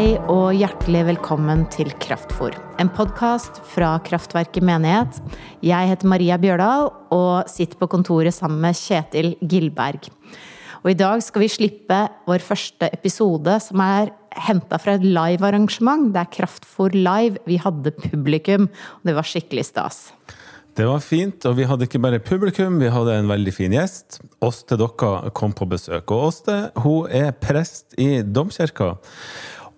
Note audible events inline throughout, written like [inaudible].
Hei og hjertelig velkommen til Kraftfor. En podkast fra Kraftverket menighet. Jeg heter Maria Bjørdal og sitter på kontoret sammen med Kjetil Gilberg. Og i dag skal vi slippe vår første episode, som er henta fra et livearrangement. Det er Kraftfor live. Vi hadde publikum, og det var skikkelig stas. Det var fint, og vi hadde ikke bare publikum, vi hadde en veldig fin gjest. Åste Dokka kom på besøk. Og Åste hun er prest i domkirka.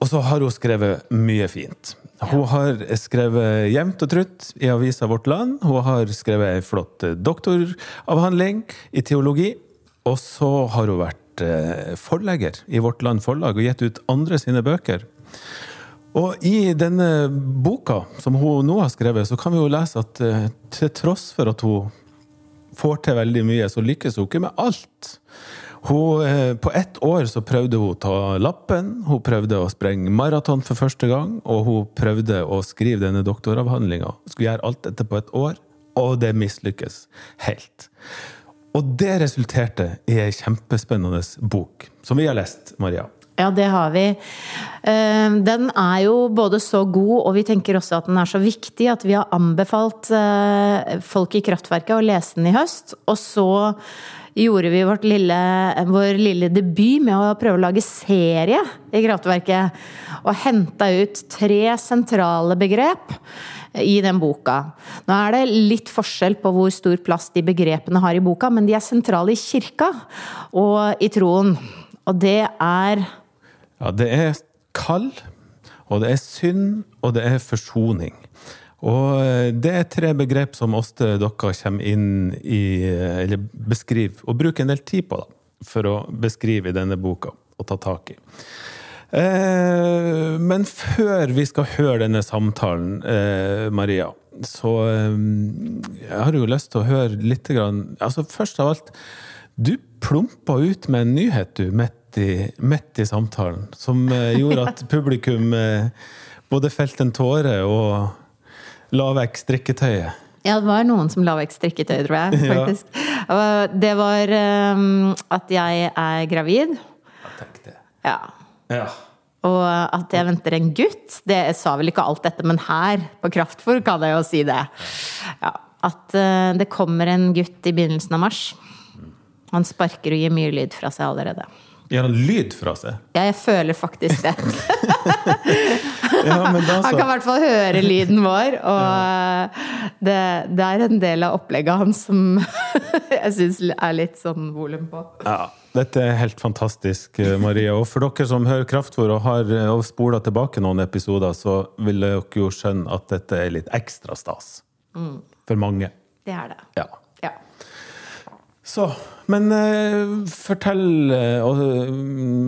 Og så har hun skrevet mye fint. Hun har skrevet jevnt og trutt i avisa Vårt Land. Hun har skrevet ei flott doktoravhandling i teologi. Og så har hun vært eh, forlegger i Vårt Land Forlag og gitt ut andre sine bøker. Og i denne boka som hun nå har skrevet, så kan vi jo lese at uh, til tross for at hun får til veldig mye, så lykkes hun ikke med alt. Hun, uh, på ett år så prøvde hun å ta lappen, hun prøvde å sprenge maraton for første gang, og hun prøvde å skrive denne doktoravhandlinga. Skulle gjøre alt dette på et år, og det mislykkes helt. Og det resulterte i ei kjempespennende bok, som vi har lest, Maria. Ja, det har vi. Eh, den er jo både så god, og vi tenker også at den er så viktig at vi har anbefalt eh, folk i Kraftverket å lese den i høst. Og så gjorde vi lille, vår lille debut med å prøve å lage serie i Kraftverket. Og henta ut tre sentrale begrep i den boka. Nå er det litt forskjell på hvor stor plass de begrepene har i boka, men de er sentrale i kirka og i troen. Og det er ja, det er kall, og det er synd, og det er forsoning. Og eh, det er tre begrep som ofte dere kommer inn i, eh, eller beskriver, og bruker en del tid på da, for å beskrive i denne boka og ta tak i. Eh, men før vi skal høre denne samtalen, eh, Maria, så eh, jeg har jo lyst til å høre litt grann, altså Først av alt, du plumpa ut med en nyhet, du, midt i, midt i samtalen, som gjorde at [laughs] publikum både felte en tåre og la vekk strikketøyet. Ja, det var noen som la vekk strikketøy, tror jeg. [laughs] faktisk. Ja. Det var um, at jeg er gravid. Tenk det. Ja. ja. Og at jeg venter en gutt. Det sa vel ikke alt dette, men her på Kraftfôr kan jeg jo si det. Ja. At uh, det kommer en gutt i begynnelsen av mars. Han sparker og gir mye lyd fra seg allerede. Gjør han lyd fra seg? Ja, jeg føler faktisk det. [laughs] [laughs] ja, han kan i hvert fall høre lyden vår, og ja. det, det, er en del av opplegget hans som [laughs] jeg syns er litt sånn volum på. Ja, dette er helt fantastisk, eh, Maria. Og for dere som hører Kraftfòr og har eh, og spola tilbake noen episoder, så vil dere jo skjønne at dette er litt ekstra stas. Mm. For mange. Det er det. Ja. ja. Så men fortell,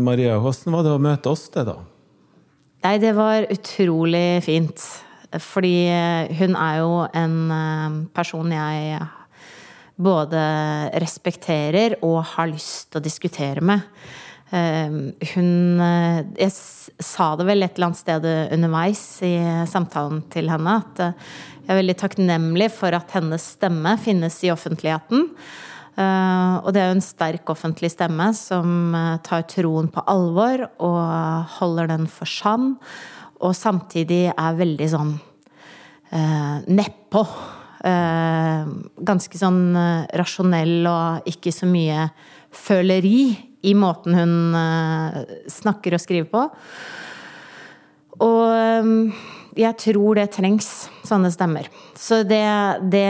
Maria, hvordan var det å møte oss det, da? Nei, det var utrolig fint. Fordi eh, hun er jo en person jeg både respekterer og har lyst til å diskutere med. Hun Jeg sa det vel et eller annet sted underveis i samtalen til henne at jeg er veldig takknemlig for at hennes stemme finnes i offentligheten. Eh, og det er jo en sterk offentlig stemme som eh, tar troen på alvor og holder den for sann. Og samtidig er veldig sånn eh, nedpå. Ganske sånn rasjonell og ikke så mye føleri i måten hun snakker og skriver på. Og jeg tror det trengs sånne stemmer. Så det, det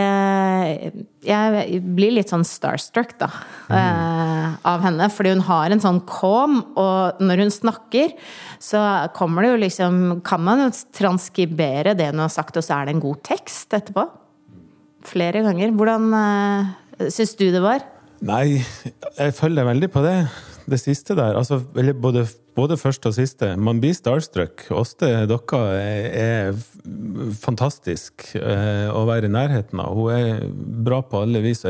Jeg blir litt sånn starstruck, da, mm. av henne. Fordi hun har en sånn calm, og når hun snakker, så kommer det jo liksom Kan man jo transkribere det hun har sagt, og så er det en god tekst etterpå? Flere ganger. Hvordan eh, syns du det var? Nei, jeg følger veldig på det det siste der. Altså, både, både første og siste. Man blir starstruck. Åste Dokka er, fantastisk eh, å være i nærheten av. Hun er bra på alle vis.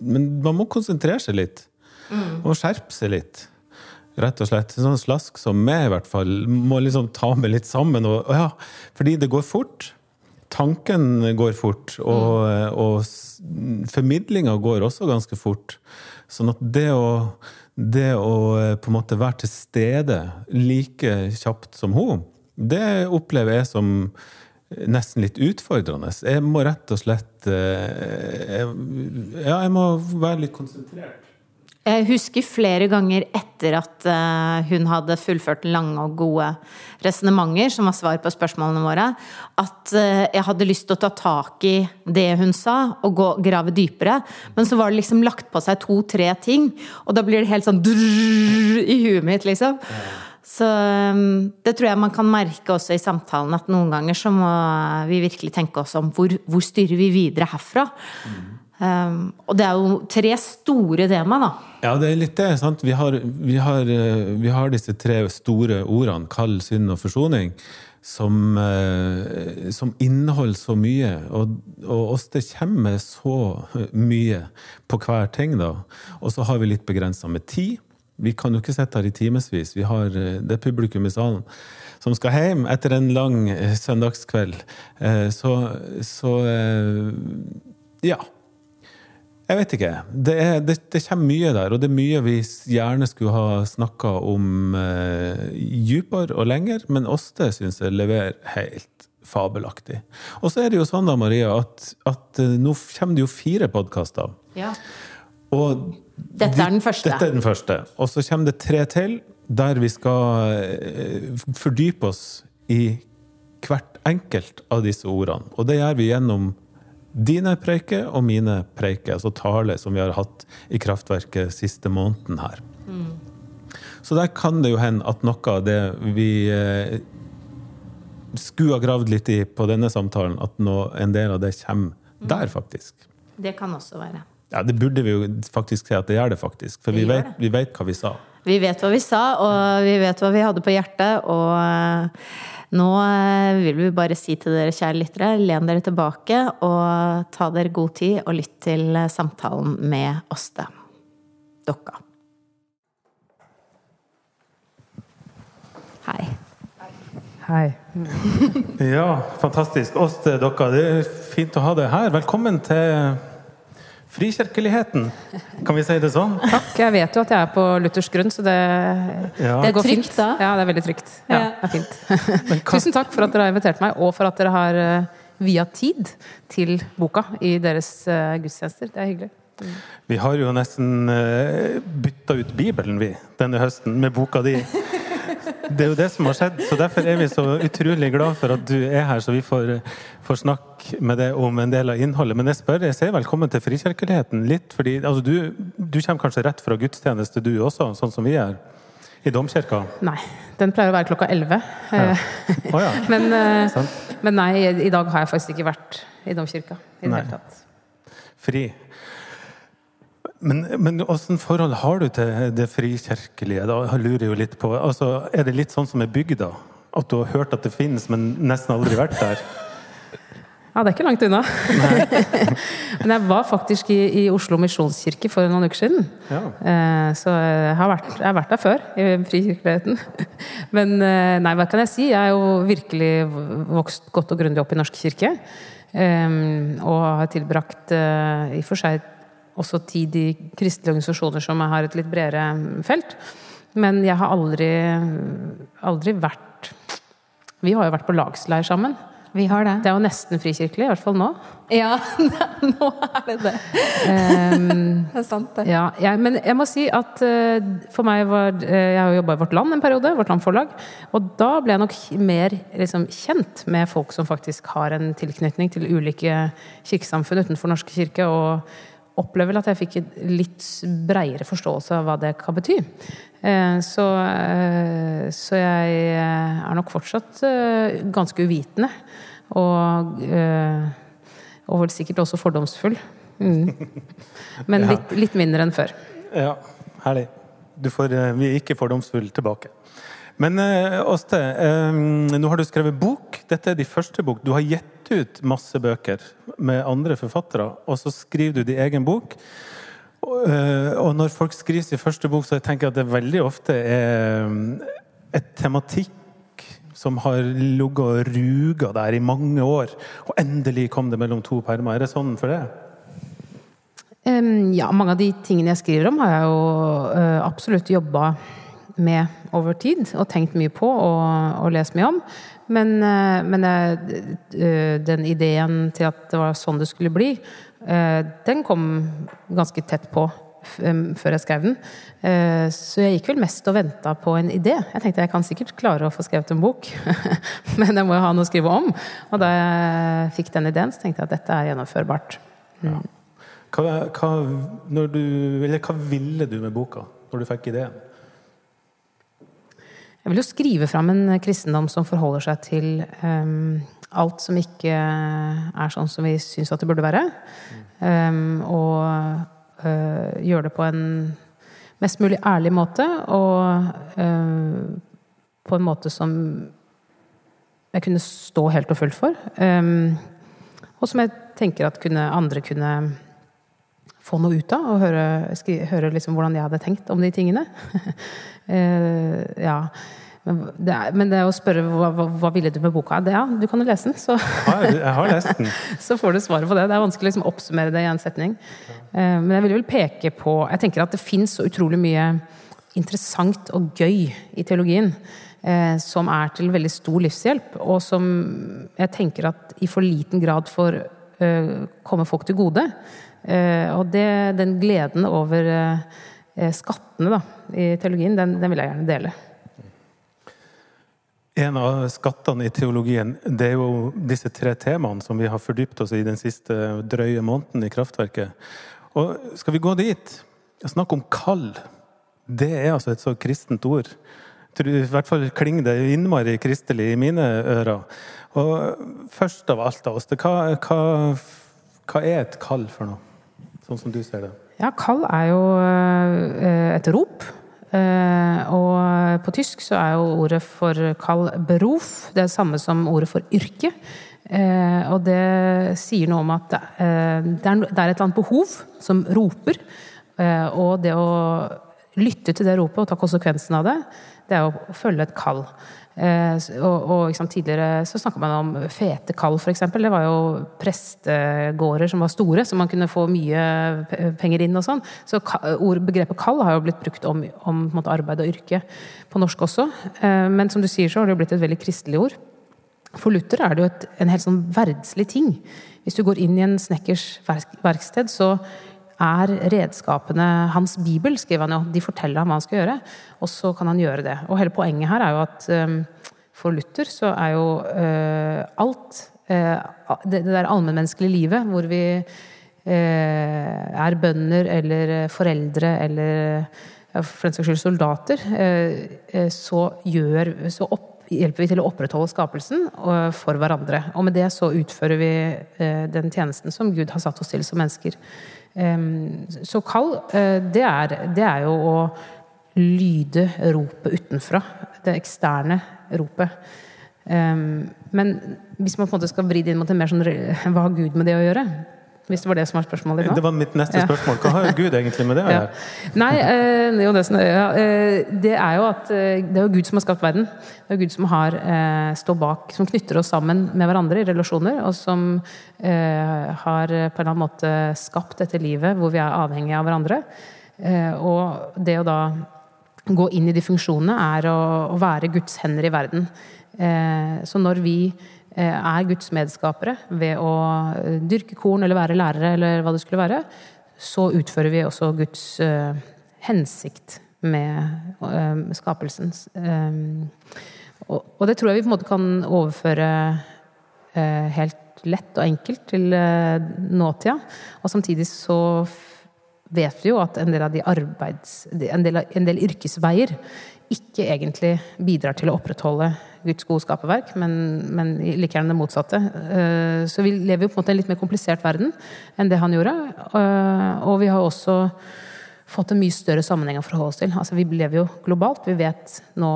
Men man må konsentrere seg litt. Mm. Og skjerpe seg litt. Rett og slett. Sånn slask som meg, i hvert fall, må liksom ta meg litt sammen. Og, ja, fordi det går fort. Tanken går fort, og, mm. og formidlinga går også ganske fort. Sånn at det å det å eh, på en måte være til stede like kjapt som hun, Det opplever jeg som nesten litt utfordrende. Jeg må rett og slett eh, Ja, jeg må være litt konsentrert. Jeg husker flere ganger etter at eh, hun hadde fullført lange og gode resonnementer, som var svar på spørsmålene våre, at eh, jeg hadde lyst til å ta tak i det hun sa, og gå, grave dypere. Men så var det liksom lagt på seg to-tre ting, og da blir det helt sånn drrr, i huet mitt, liksom. Så det tror jeg man kan merke også i samtalen, at noen ganger så må vi virkelig tenke oss om hvor, hvor styrer vi videre herfra? Mm. Um, og det er jo tre store tema, da. Ja, det er litt det. sant? Vi har, vi har, eh, vi har disse tre store ordene, kall, synd og forsoning, som, eh, som inneholder så mye. Og, og oss det kommer så mye på hver ting, da. Og så har vi litt begrensa med tid. Vi kan jo ikke sitte her i timevis. Vi har eh, det publikum i salen som skal hjem etter en lang søndagskveld. Så, så Ja. Jeg vet ikke. Det, er, det, det, kommer mye der, og det er mye vi gjerne skulle ha snakka om eh, dypere og lenger, men Åste syns jeg leverer helt fabelaktig. Og så er det jo sånn da, Maria, at, at uh, nå kommer det jo fire podkaster. Ja. Og dette er den første. Dette er den første. Og så kommer det tre til, der vi skal eh, fordype oss i hvert enkelt av disse ordene. Og det gjør vi gjennom dine preiker og mine preiker, altså tale som vi har hatt i Kraftverket siste måneden her. Mm. Så der kan det jo hende at noe av det vi eh, skulle ha gravd litt i på denne samtalen, at nå, en del av det kommer mm. der, faktisk. Det kan også være. Ja, Det burde vi jo faktisk si at det gjør det, faktisk. For vi, vi, vet, vi, vet, hva vi sa. Vi vet hva vi sa, og vi vet hva vi hadde på hjertet. Og eh, nå eh, vil vi bare si til dere kjære lyttere, len dere tilbake og ta dere god tid og lytt til eh, samtalen med Åste Dokka. Hei. Hei. ja, fantastisk. Åste Dokka, det er fint å ha deg her. Velkommen til Frikirkeligheten, kan vi si det sånn? Takk. Jeg vet jo at jeg er på luthersk grunn, så det, ja. det går trygt, fint. Da. Ja, det er veldig trygt. Ja, det er fint. [laughs] Tusen takk for at dere har invitert meg, og for at dere har uh, via tid til boka i deres uh, gudstjenester. Det er hyggelig. Mm. Vi har jo nesten uh, bytta ut Bibelen, vi, denne høsten, med boka di. [laughs] Det er jo det som har skjedd, så derfor er vi så utrolig glad for at du er her, så vi får, får snakke med deg om en del av innholdet. Men jeg spør, jeg sier velkommen til Frikirkeligheten litt, fordi altså, du, du, kommer kanskje rett fra gudstjeneste du også, sånn som vi er? I domkirka? Nei, den pleier å være klokka elleve. Ja. Oh, ja. [laughs] men, eh, men, nei, i dag har jeg faktisk ikke vært i domkirka i det hele tatt. Fri. Men, men åssen forhold har du til det frikirkelige? Da lurer jo litt på. Altså, er det litt sånn som er bygda? At du har hørt at det finnes, men nesten aldri vært der? [laughs] Ja, det er ikke langt unna. [laughs] men jeg var faktisk i, i, Oslo misjonskirke for noen uker siden. Ja. Eh, så jeg har, vært, jeg har, vært, der før, i frikirkeligheten. [laughs] men eh, nei, hva kan jeg si? Jeg er jo virkelig vokst godt og grundig opp i Norsk kirke. Eh, og har tilbrakt i og for seg også tid i kristelige organisasjoner som har et litt bredere felt. Men jeg har aldri, aldri vært Vi har jo vært på lagsleir sammen. Vi har Det Det er jo nesten frikirkelig, i hvert fall nå. Ja, [laughs] nå er det det. Um, [laughs] det er sant, det. Ja, jeg, men jeg må si at uh, for meg var uh, Jeg har jo jobba i Vårt Land en periode, Vårt Land Forlag. Og da ble jeg nok mer liksom, kjent med folk som faktisk har en tilknytning til ulike kirkesamfunn utenfor Norske kirke. og opplever at jeg fikk en litt breiere forståelse av hva det kan bety. Eh, så, eh, så jeg eh, er nok fortsatt ganske uvitende. Og, og vel sikkert også fordomsfull. Mm. Men litt, litt, mindre enn før. Ja, herlig. Du får, vi er ikke fordomsfulle tilbake. Men Åste, nå har du skrevet bok. Dette er din første bok. Du har gitt ut masse bøker med andre forfattere, og så skriver du din egen bok. Eh, og når folk skriver sin første bok, så tenker jeg at det veldig ofte er eh, et tematikk som har ligget og ruga der i mange år, og endelig kom det mellom to permer. Er det sånn for det? Ja, mange av de tingene jeg skriver om, har jeg jo absolutt jobba med over tid og tenkt mye på og, og lest mye om. Men, eh, men eh, den ideen til at det var sånn det skulle bli, den kom ganske tett på før jeg skrev den. Så jeg gikk vel mest og venta på en idé. Jeg tenkte jeg kan sikkert klare å få skrevet en bok, [laughs] men jeg må jo ha noe å skrive om. Og da jeg fikk den ideen, så tenkte jeg at dette er gjennomførbart. Ja. Hva, hva, du, hva ville du med boka når du fikk ideen? Jeg vil jo skrive fram en kristendom som forholder seg til um, alt som ikke er sånn som vi syns at det burde være. Um, og uh, gjøre det på en mest mulig ærlig måte, og uh, på en måte som jeg kunne stå helt og fullt for. Um, og som jeg tenker at kunne, andre kunne få noe ut av, og høre, høre liksom hvordan jeg hadde tenkt om de tingene. uh, [laughs] ja. Men det, er, men det å spørre hva, hva, hva, ville du med boka? Det, ja, du kan jo lese den, så Jeg har lest den. [laughs] så får du svaret på det. Det er vanskelig å liksom oppsummere det i en setning. Eh, men jeg vil vel peke på Jeg tenker at det fins så utrolig mye interessant og gøy i teologien. Eh, som er til veldig stor livshjelp, og som jeg tenker at i for liten grad får eh, komme folk til gode. Og det, den gleden over skattene da, i teologien, den, den vil jeg gjerne dele. En av skattene i teologien det er jo disse tre temaene som vi har fordypt oss i den siste drøye måneden i Kraftverket. Og skal vi gå dit og snakke om kall, det er altså et så kristent ord. I hvert fall klinger det innmari kristelig i mine ører. Og først av alt av oss, hva, hva, hva er et kall for noe? Sånn som du ser det. Ja, kall er jo eh, et rop. Eh, og på tysk så er jo ordet for kall beruf det er samme som ordet for yrke. Eh, og det sier noe om at det er et eller annet behov som roper. Og det å lytte til det ropet og ta konsekvensen av det, det er å følge et kall. Eh, og, og liksom, tidligere så snakka man om fete kall, f.eks. Det var jo prestegårder som var store, så man kunne få mye penger inn og sånn. Så ord, begrepet kall har jo blitt brukt om, om måte, arbeid og yrke på norsk også. Eh, men som du sier, så har det jo blitt et veldig kristelig ord. For Luther er det jo et, en helt sånn verdslig ting. Hvis du går inn i en snekkers verksted, så er redskapene hans bibel, skriver han jo. De forteller ham hva han skal gjøre, og så kan han gjøre det. Og hele poenget her er jo at um, for Luther så er jo uh, alt uh, det, der allmennmenneskelige livet hvor vi uh, er bønder eller foreldre eller for den saks skyld soldater, så, gjør, så opp, hjelper vi til å opprettholde skapelsen for hverandre. Og med det så utfører vi den tjenesten som Gud har satt oss til som mennesker. Så kall, eh, det er, det er jo å lyde ropet utenfra. Det eksterne ropet. Men hvis man på en måte skal vri det inn mot en mer sånn Hva har Gud med det å gjøre? Hvis det var det som var spørsmålet ditt Det var mitt neste spørsmål. Hva har Gud egentlig med det å gjøre? Ja. Nei, eh, det, eh, er jo at eh, det er jo Gud som har skapt verden. Det er Gud som har eh, står bak, som knytter oss sammen med hverandre i relasjoner, og som eh, har på en eller annen måte skapt dette livet hvor vi er avhengige av hverandre. Eh, og det å da gå inn i de funksjonene er å, være Guds hender i verden. så når vi Eh, er Guds medskapere ved å eh, dyrke korn eller være lærere eller hva det skulle være, så utfører vi også Guds uh, hensikt med skapelsen. Og, det tror jeg vi på en måte kan overføre helt lett og enkelt til nåtida. Og samtidig så vet vi jo at en del av de arbeids... En del, en del yrkesveier ikke egentlig bidrar til å opprettholde Guds gode skaperverk, men, men like gjerne det motsatte. Eh, så vi lever jo på en måte en litt mer komplisert verden enn det han gjorde. Eh, og vi har også fått en mye større sammenheng å forholde oss til. Altså, vi lever jo globalt. Vi vet nå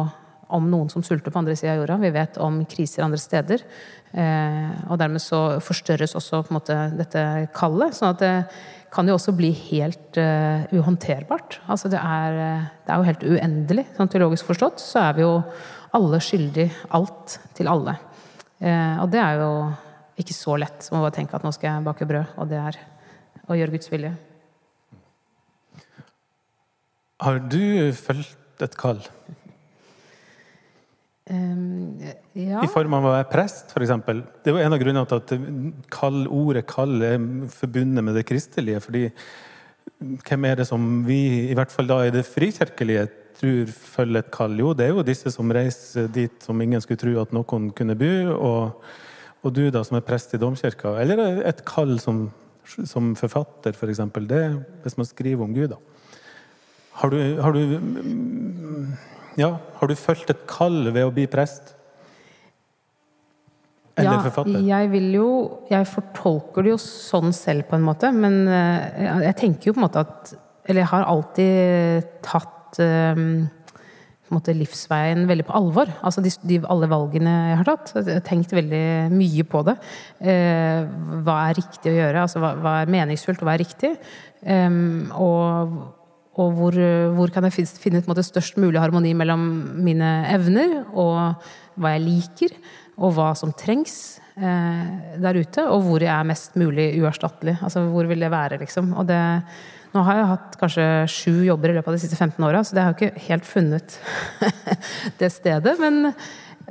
om noen som sulter på andre sida av jorda. Vi vet om kriser andre steder. Eh, og dermed så forstørres også på en måte dette kallet. sånn at det kan jo også bli helt uh, uhåndterbart. Altså det er, eh, det er, jo helt uendelig. Sånn teologisk forstått så er vi jo alle skyldig alt til alle. Og det er jo ikke så lett som å bare tenke at nå skal jeg bake brød, og det er å gjøre Guds vilje. Har du fulgt et kall? Um, ja. I form av å være prest, f.eks. Det er jo en av grunnene til at kall, ordet 'kall' er forbundet med det kristelige. fordi hvem er det som vi, i hvert fall da i det frikirkelige, tror følger et kall? Jo, det er jo disse som reiser dit som ingen skulle tro at noen kunne bo. Og, og du, da, som er prest i domkirka. Eller et kall som, som forfatter, f.eks. For eksempel. det hvis man skriver om Gud, da. Har du, har du ja, har du følt et kall ved å bli prest? Eller ja, forfatter? Jeg vil jo Jeg fortolker det jo sånn selv, på en måte. Men eh, jeg tenker jo på en måte at Eller jeg har alltid tatt um, måte livsveien veldig på alvor. Altså de, de, alle valgene jeg har tatt. Jeg har tenkt veldig mye på det. Eh, hva er riktig å gjøre? Altså hva, hva er meningsfullt, og hva er riktig? Um, og og hvor, hvor, kan jeg finne ut måte, størst mulig harmoni mellom mine evner og hva jeg liker, og hva som trengs eh, der ute, og hvor jeg er mest mulig uerstattelig. Altså hvor vil det være, liksom. Og det, nå har jeg hatt kanskje sju jobber i løpet av de siste 15 åra, så det har jo ikke helt funnet [laughs] det stedet. Men,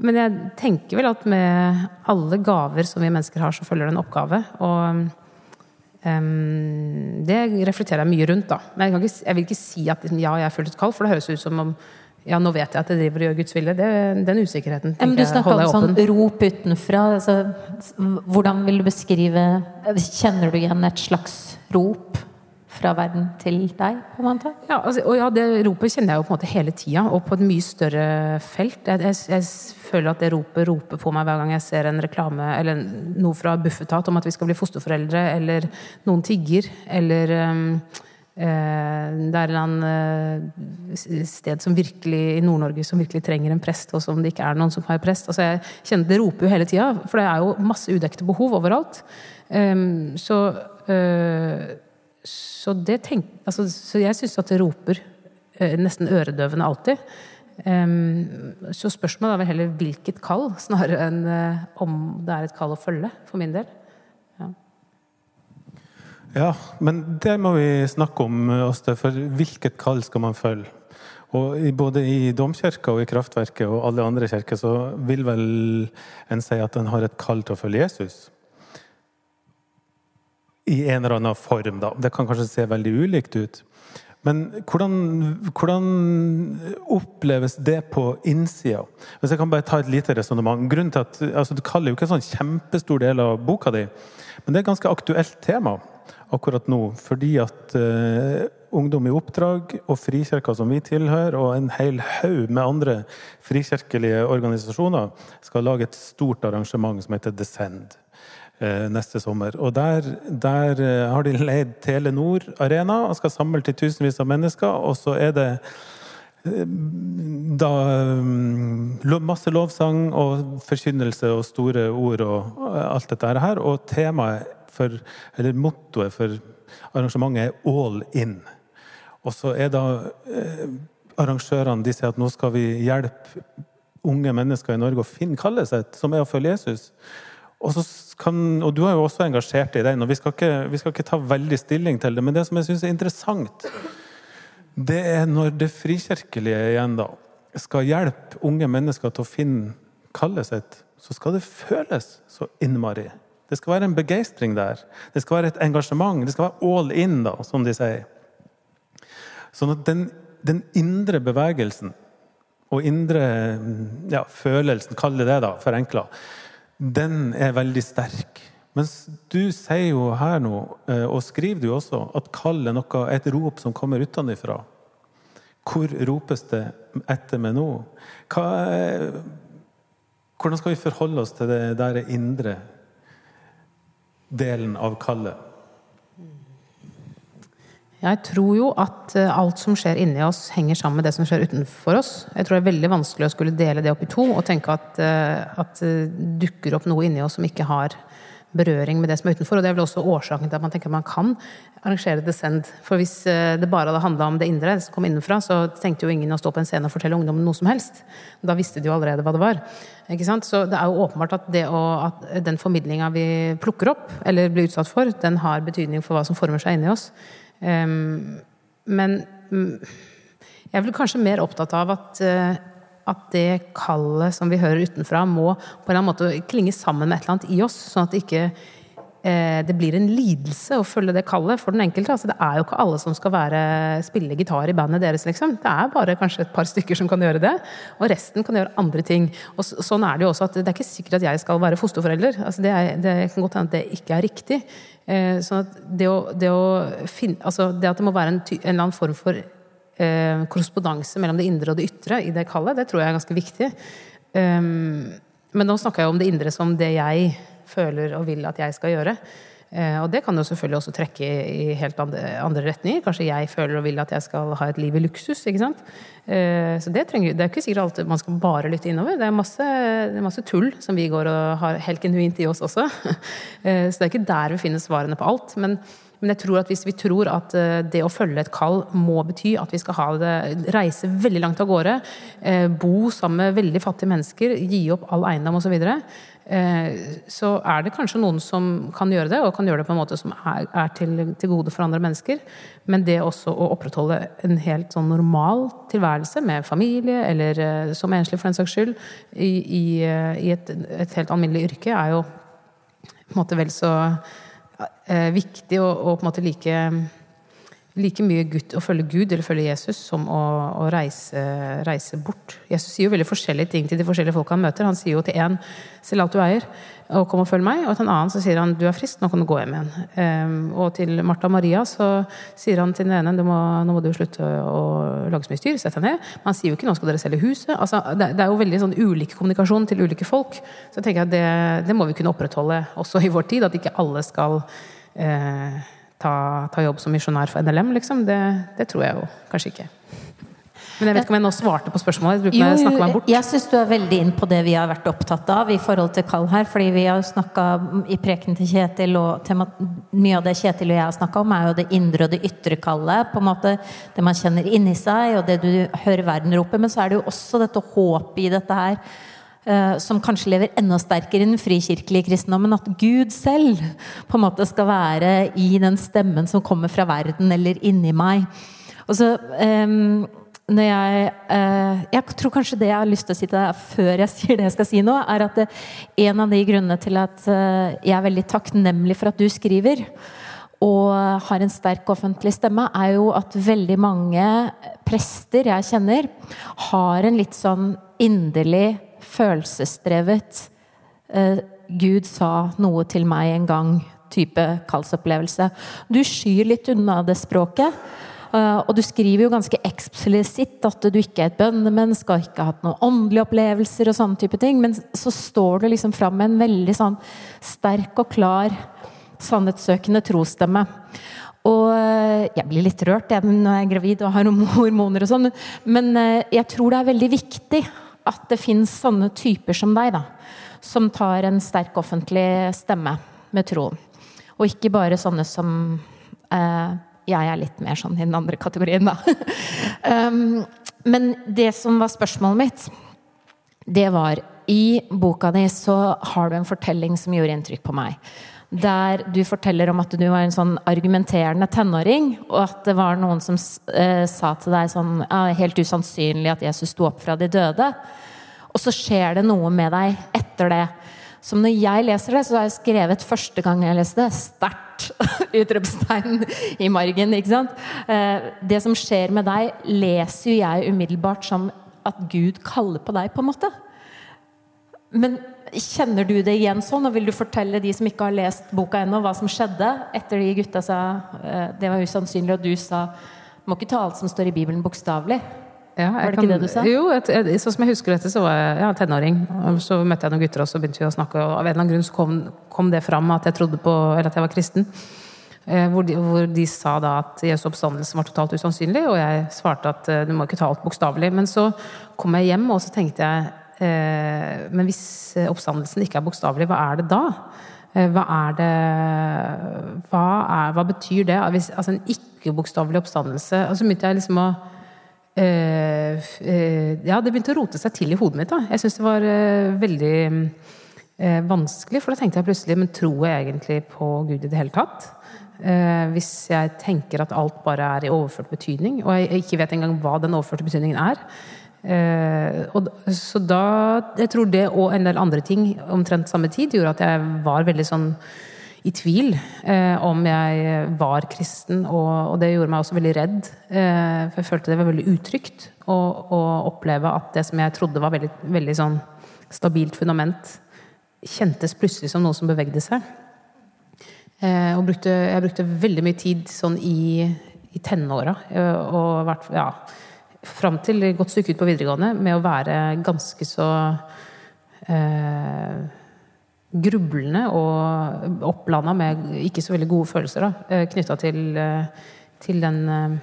men jeg tenker vel at med alle gaver som vi mennesker har, så følger det en oppgave. og Um, det reflekterer jeg mye rundt, da. Men jeg, ikke, jeg vil ikke si at ja, jeg følt et kall, for det høres ut som om ja, nå vet jeg at jeg driver og gjør Guds vilje. Det, den usikkerheten Men du snakker om sånn rop utenfra. Altså, hvordan vil du beskrive Kjenner du igjen et slags rop fra verden til deg, på en måte? Ja, altså, og ja, det ropet kjenner jeg jo på en måte hele tida, og på et mye større felt. Jeg, jeg, jeg, føler at det ropet roper på meg hver gang jeg ser en reklame eller noe fra Bufetat om at vi skal bli fosterforeldre, eller noen tigger, eller um, eh, det er et annet sted som virkelig, i Nord-Norge som virkelig trenger en prest, og som det ikke er noen som har prest. Altså jeg kjenner Det roper jo hele tida, for det er jo masse udekte behov overalt. Um, så uh, så, tenk, altså, så jeg syns at det roper eh, nesten øredøvende alltid. Så spørsmålet er vel heller hvilket kall, [laughs] snarere enn uh, om det er et kall å følge, for min del. Ja. ja, men det må vi snakke om, Åste. For hvilket kall skal man følge? Og både i domkirka og i Kraftverket og alle andre kirker så vil vel en si at en har et kall til å følge Jesus i en eller annen form. Da. Det kan kanskje se veldig ulikt ut. Men hvordan, hvordan oppleves det på innsida? Hvis jeg kan bare ta et lite resonnement. Grunnen til at, altså Du kaller jo ikke en sånn kjempestor del av boka di, men det er et ganske aktuelt tema akkurat nå. Fordi at uh, Ungdom i oppdrag og Frikirka som vi tilhører, og en hel haug med andre frikirkelige organisasjoner skal lage et stort arrangement som heter Descend. Eh, neste sommer. Og der, der, eh, har de leid Telenor Arena og skal samle til tusenvis av mennesker. Og så er det eh, da masse lovsang og forkynnelse og store ord og alt dette her. Og temaet for, eller mottoet for arrangementet er 'all in'. Og så er da arrangørene de sier at nå skal vi hjelpe unge mennesker i Norge å finne kallet sitt, som er å følge Jesus. Og, kan, og, du er jo også engasjert i den, og vi skal, ikke, vi skal ikke ta veldig stilling til det. Men det som jeg syns er interessant, det er når det frikirkelige igjen da skal hjelpe unge mennesker til å finne kallet sitt, så skal det føles så innmari. Det skal være en begeistring der. Det skal være et engasjement. Det skal være all in, da, som de sier. Sånn at den, den indre bevegelsen og indre ja, følelsen, kall det det, da, forenkla, den er veldig sterk. Mens du sier jo her nå, eh, og skriver du også, at kall er noe, et rop som kommer utenfra. Hvor ropes det etter meg nå? Hva, hvordan skal vi forholde oss til det der indre delen av kallet? Jeg tror jo at eh, alt som skjer inni oss, henger sammen med det som skjer utenfor oss. Jeg tror det er veldig vanskelig å skulle dele det opp i to og tenke at, eh, at det dukker opp noe inni oss som ikke har berøring med det som er utenfor. Og det er vel også årsaken til at man tenker at man kan arrangere Descend. For hvis eh, det bare hadde handla om det indre, som kom innenfra, så tenkte jo ingen å stå på en scene og fortelle ungdommen noe som helst. Da visste de jo allerede hva det var. Ikke sant? Så det er jo åpenbart at, å, at den formidlinga vi plukker opp, eller blir utsatt for, den har betydning for hva som former seg inni oss. Um, men um, jeg vel kanskje mer opptatt av at uh, at det kallet som vi hører utenfra, må på en eller annen måte klinge sammen med et eller annet i oss. Sånn at det ikke eh, det blir en lidelse å følge det kallet for den enkelte. Altså, det er jo ikke alle som skal være, spille gitar i bandet deres, liksom. Det er bare kanskje et par stykker som kan gjøre det. Og resten kan gjøre andre ting. Og så, sånn er det jo også at det er ikke sikkert at jeg skal være fosterforelder. Altså, det, er, det kan godt hende at det ikke er riktig. Eh, sånn at det, å, det, å finne, altså det at det må være en, en eller annen form for eh, korrespondanse mellom det indre og det ytre i det kallet, det tror jeg er ganske viktig. Um, men nå snakker jeg om det indre som det jeg føler og vil at jeg skal gjøre. Eh, og det kan jo selvfølgelig også trekke i helt andre, retninger. Kanskje jeg føler og vil at jeg skal ha et liv i luksus. ikke sant? Eh, så det, trenger, det er ikke sikkert alltid man skal bare lytte innover. Det er, masse, det er masse tull som vi går og har helt genuint i oss også. [laughs] Eh, så det er ikke der vi finner svarene på alt. men men jeg tror at hvis vi tror at det å følge et kall må bety at vi skal det, reise veldig langt av gårde, bo sammen med veldig fattige mennesker, gi opp all eiendom osv., så, eh, er det kanskje noen som kan gjøre det, og kan gjøre det på en måte som er, er til, til, gode for andre mennesker. Men det også å opprettholde en helt sånn normal tilværelse med familie, eller som enslig for den saks skyld, i, i, i et, et helt alminnelig yrke, er jo på en måte vel så eh, viktig og, og, på en måte like, like mye Gud, å følge Gud eller følge Jesus som å, å reise, reise, bort. Jesus sier jo veldig forskjellige ting til de forskjellige folka han møter. Han sier jo til én 'selg alt du eier' og kom og følg meg. Og til en annen så sier han 'du er frisk, nå kan du gå hjem igjen'. Um, og til Martha og Maria så sier han til den ene du må, 'nå må du slutte å lage så mye styr, sett deg ned'. Men han sier jo ikke 'nå skal dere selge huset'. Altså, det, det, er jo veldig sånn ulik kommunikasjon til ulike folk. Så jeg tenker at det, det må vi kunne opprettholde også i vår tid. At ikke alle skal eh, ta, ta, jobb som misjonær for NLM, liksom. Det, det tror jeg jo kanskje ikke. Men jeg vet ikke om jeg nå svarte på spørsmålet. Jeg, jo, jeg, jeg syns du er veldig inn på det vi har vært opptatt av i forhold til kall her. fordi vi har snakka i preken til Kjetil, og tema, mye av det Kjetil og jeg har snakka om, er jo det indre og det ytre kallet. på en måte Det man kjenner inni seg, og det du hører verden rope. Men så er det jo også dette håpet i dette her. Uh, som kanskje lever enda sterkere i den frikirkelige kristendommen. At Gud selv på en måte skal være i den stemmen som kommer fra verden, eller inni meg. Og så um, når jeg eh, Jeg tror kanskje det jeg har lyst til å si til deg før jeg sier det jeg skal si nå, er at eh, en av de grunnene til at eh, jeg er veldig takknemlig for at du skriver, og har en sterk offentlig stemme, er jo at veldig mange prester jeg kjenner, har en litt sånn inderlig, følelsesdrevet Gud sa noe til meg en gang type kallsopplevelse. Du skyr litt unna det språket. Eh, og du skriver jo ganske eksplisitt at du ikke er et bønnemenneske og ikke har hatt noen åndelige opplevelser og sånne type ting, men så står du liksom fram med en veldig sånn sterk og klar sannhetssøkende trosstemme. Og eh, jeg blir litt rørt jeg, når jeg er gravid og har hormoner og sånn, men eh, jeg tror det er veldig viktig at det fins sånne typer som deg, da. Som tar en sterk offentlig stemme med troen. Og ikke bare sånne som eh, jeg er litt mer sånn i den andre kategorien, da. [laughs] um, men det som var spørsmålet mitt, det var I boka di så har du en fortelling som gjorde inntrykk på meg. Der du forteller om at du var en sånn argumenterende tenåring, og at det var noen som eh, sa til deg sånn ja, Helt usannsynlig at Jesus sto opp fra de døde. Og så skjer det noe med deg etter det. Som når jeg leser det, så har jeg skrevet første gang jeg leste det, sterkt [laughs] utropstegn i margen. ikke sant? Eh, det som skjer med deg, leser jo jeg umiddelbart som at Gud kaller på deg, på en måte. Men kjenner du det igjen sånn, og vil du fortelle de som ikke har lest boka ennå, hva som skjedde etter de gutta sa eh, det var usannsynlig, og du sa må ikke ta alt som står i Bibelen, bokstavelig? Ja, var det kan, ikke det du sa? Jo, et, et, sånn som jeg husker dette, så var jeg ja, tenåring. Så møtte jeg noen gutter, og så begynte vi å snakke, og av en eller annen grunn så kom, kom det fram at jeg trodde på, eller at jeg var kristen. Eh, hvor de, hvor de, sa da at Jesu oppstandelse var totalt usannsynlig, og jeg svarte at eh, du må ikke ta alt bokstavelig. Men så kom jeg hjem, og så tenkte jeg Men hvis oppstandelsen ikke er bokstavelig, hva er det da? Eh, hva er det Hva, er, hva betyr det? Hvis, altså en ikke-bokstavelig oppstandelse Og så begynte jeg liksom å Uh, uh, ja, det begynte å rote seg til i hodet mitt. da. Jeg syns det var uh, veldig vanskelig, for da tenkte jeg plutselig Men tror jeg egentlig på Gud i det hele tatt? hvis jeg tenker at alt bare er i overført betydning, og jeg ikke vet engang hva den overførte betydningen er. Eh, og, så da Jeg tror det og en del andre ting omtrent samme tid gjorde at jeg var veldig sånn i tvil eh, om jeg var kristen, og, og, det gjorde meg også veldig redd. Eh, for jeg følte det var veldig utrygt å, å, oppleve at det som jeg trodde var veldig, veldig sånn stabilt fundament, kjentes plutselig som noe som bevegde seg. Eh, og brukte, jeg brukte veldig mye tid sånn i, i tenåra, eh, og vært, ja, fram til et godt stykke ut på videregående, med å være ganske så eh, grublende og opplanda med ikke så veldig gode følelser eh, knytta til, eh, til den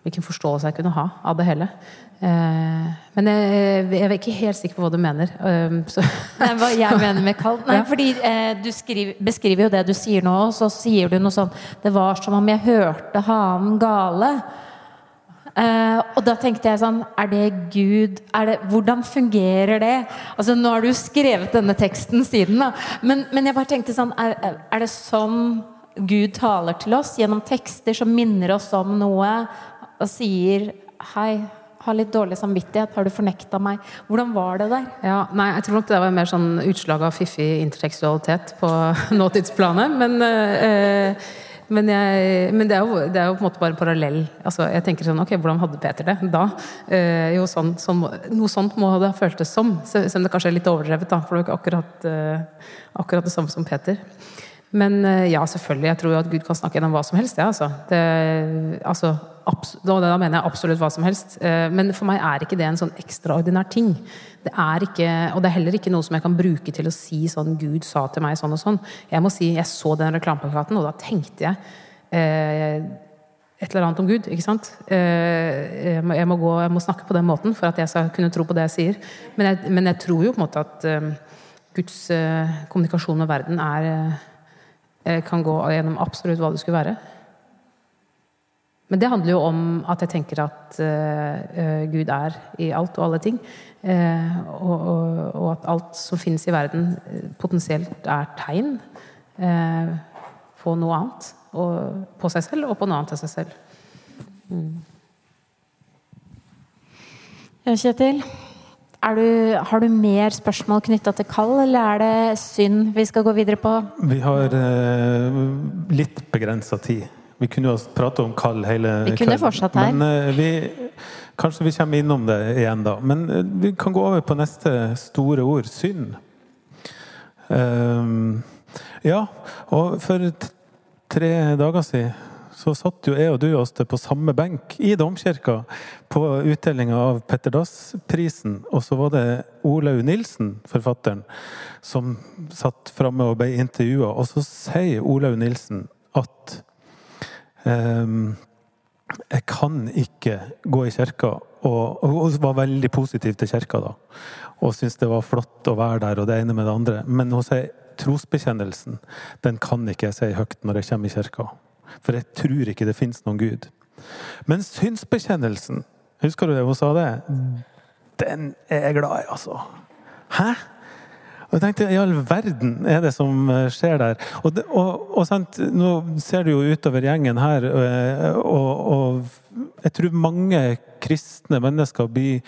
Hvilken forståelse jeg kunne ha av det hele. Men jeg, jeg er ikke helt sikker på hva du mener. Nei, hva jeg mener med kald? Nei, ja. fordi du skriver, beskriver jo det du sier nå, og så sier du noe sånn Det var som om jeg hørte hanen gale. Uh, og da tenkte jeg sånn Er det Gud er det, Hvordan fungerer det? Altså Nå har du skrevet denne teksten siden, da. Men, men jeg bare tenkte sånn er, er, det sånn Gud taler til oss? Gjennom tekster som minner oss om noe og sier Hei, har litt dårlig samvittighet. Har du fornekta meg? Hvordan var det der? Ja, nei, Jeg tror nok det var mer sånn utslag av fiffig intertekstualitet på [laughs] nåtidsplanet. Men uh, men, jeg, men det, er jo, det, er jo, på en måte bare parallell. Altså, jeg tenker sånn, ok, Hvordan hadde Peter det da? Eh, jo, sånn, sånn, noe sånt må det ha føltes som. Selv om det kanskje er litt overdrevet, da, for det er ikke akkurat, eh, akkurat det samme som Peter. Men eh, ja, selvfølgelig. Jeg tror jo at Gud kan snakke gjennom hva som helst. Ja, altså. Det, altså da, da mener jeg absolutt hva som helst. Eh, men for meg er ikke det en sånn ekstraordinær ting. Det er ikke, og det er heller ikke noe som jeg kan bruke til å si sånn Gud sa til meg sånn og sånn. Jeg må si, jeg så den reklameplakaten, og da tenkte jeg eh, et eller annet om Gud. ikke sant? Eh, jeg, må, jeg, må gå, jeg, må, snakke på den måten for at jeg skal kunne tro på det jeg sier. Men jeg, men jeg tror jo på en måte at eh, Guds eh, kommunikasjon med verden er, eh, kan gå gjennom absolutt hva det skulle være. Men det handler jo om at jeg tenker at uh, Gud er i alt og alle ting. Uh, og, og, og, at alt som finnes i verden, potensielt er tegn uh, på noe annet. Og, på seg selv, og på noe annet enn seg selv. Mm. Ja, Kjetil. Du, har du mer spørsmål knytta til kall, eller er det synd vi skal gå videre på? Vi har litt begrensa tid. Vi kunne jo prate om kall hele Vi kunne fortsatt her. Men uh, vi, kanskje vi kommer innom det igjen da. Men uh, vi kan gå over på neste store ord synd. Um, ja, og for tre dager siden så satt jo jeg og du oss på samme benk i domkirka på utdelinga av Petter Dass-prisen. Og så var det Olaug Nilsen, forfatteren, som satt framme og ble intervjua. Og så sier Olaug Nilsen at jeg kan ikke gå i kirka, og, hun var veldig positiv til kirka da. Og syntes det var flott å være der, og det ene med det andre. Men hun sier trosbekjennelsen, den kan ikke jeg si høyt når jeg kommer i kirka. For jeg tror ikke det fins noen Gud. Men synsbekjennelsen, husker du det hun sa det? Den er jeg glad i, altså. Hæ? Og jeg tenkte, I all verden er det som eh, skjer der? Og, det, og, og Nå ser du jo utover gjengen her, eh, og, og jeg tror mange kristne mennesker blir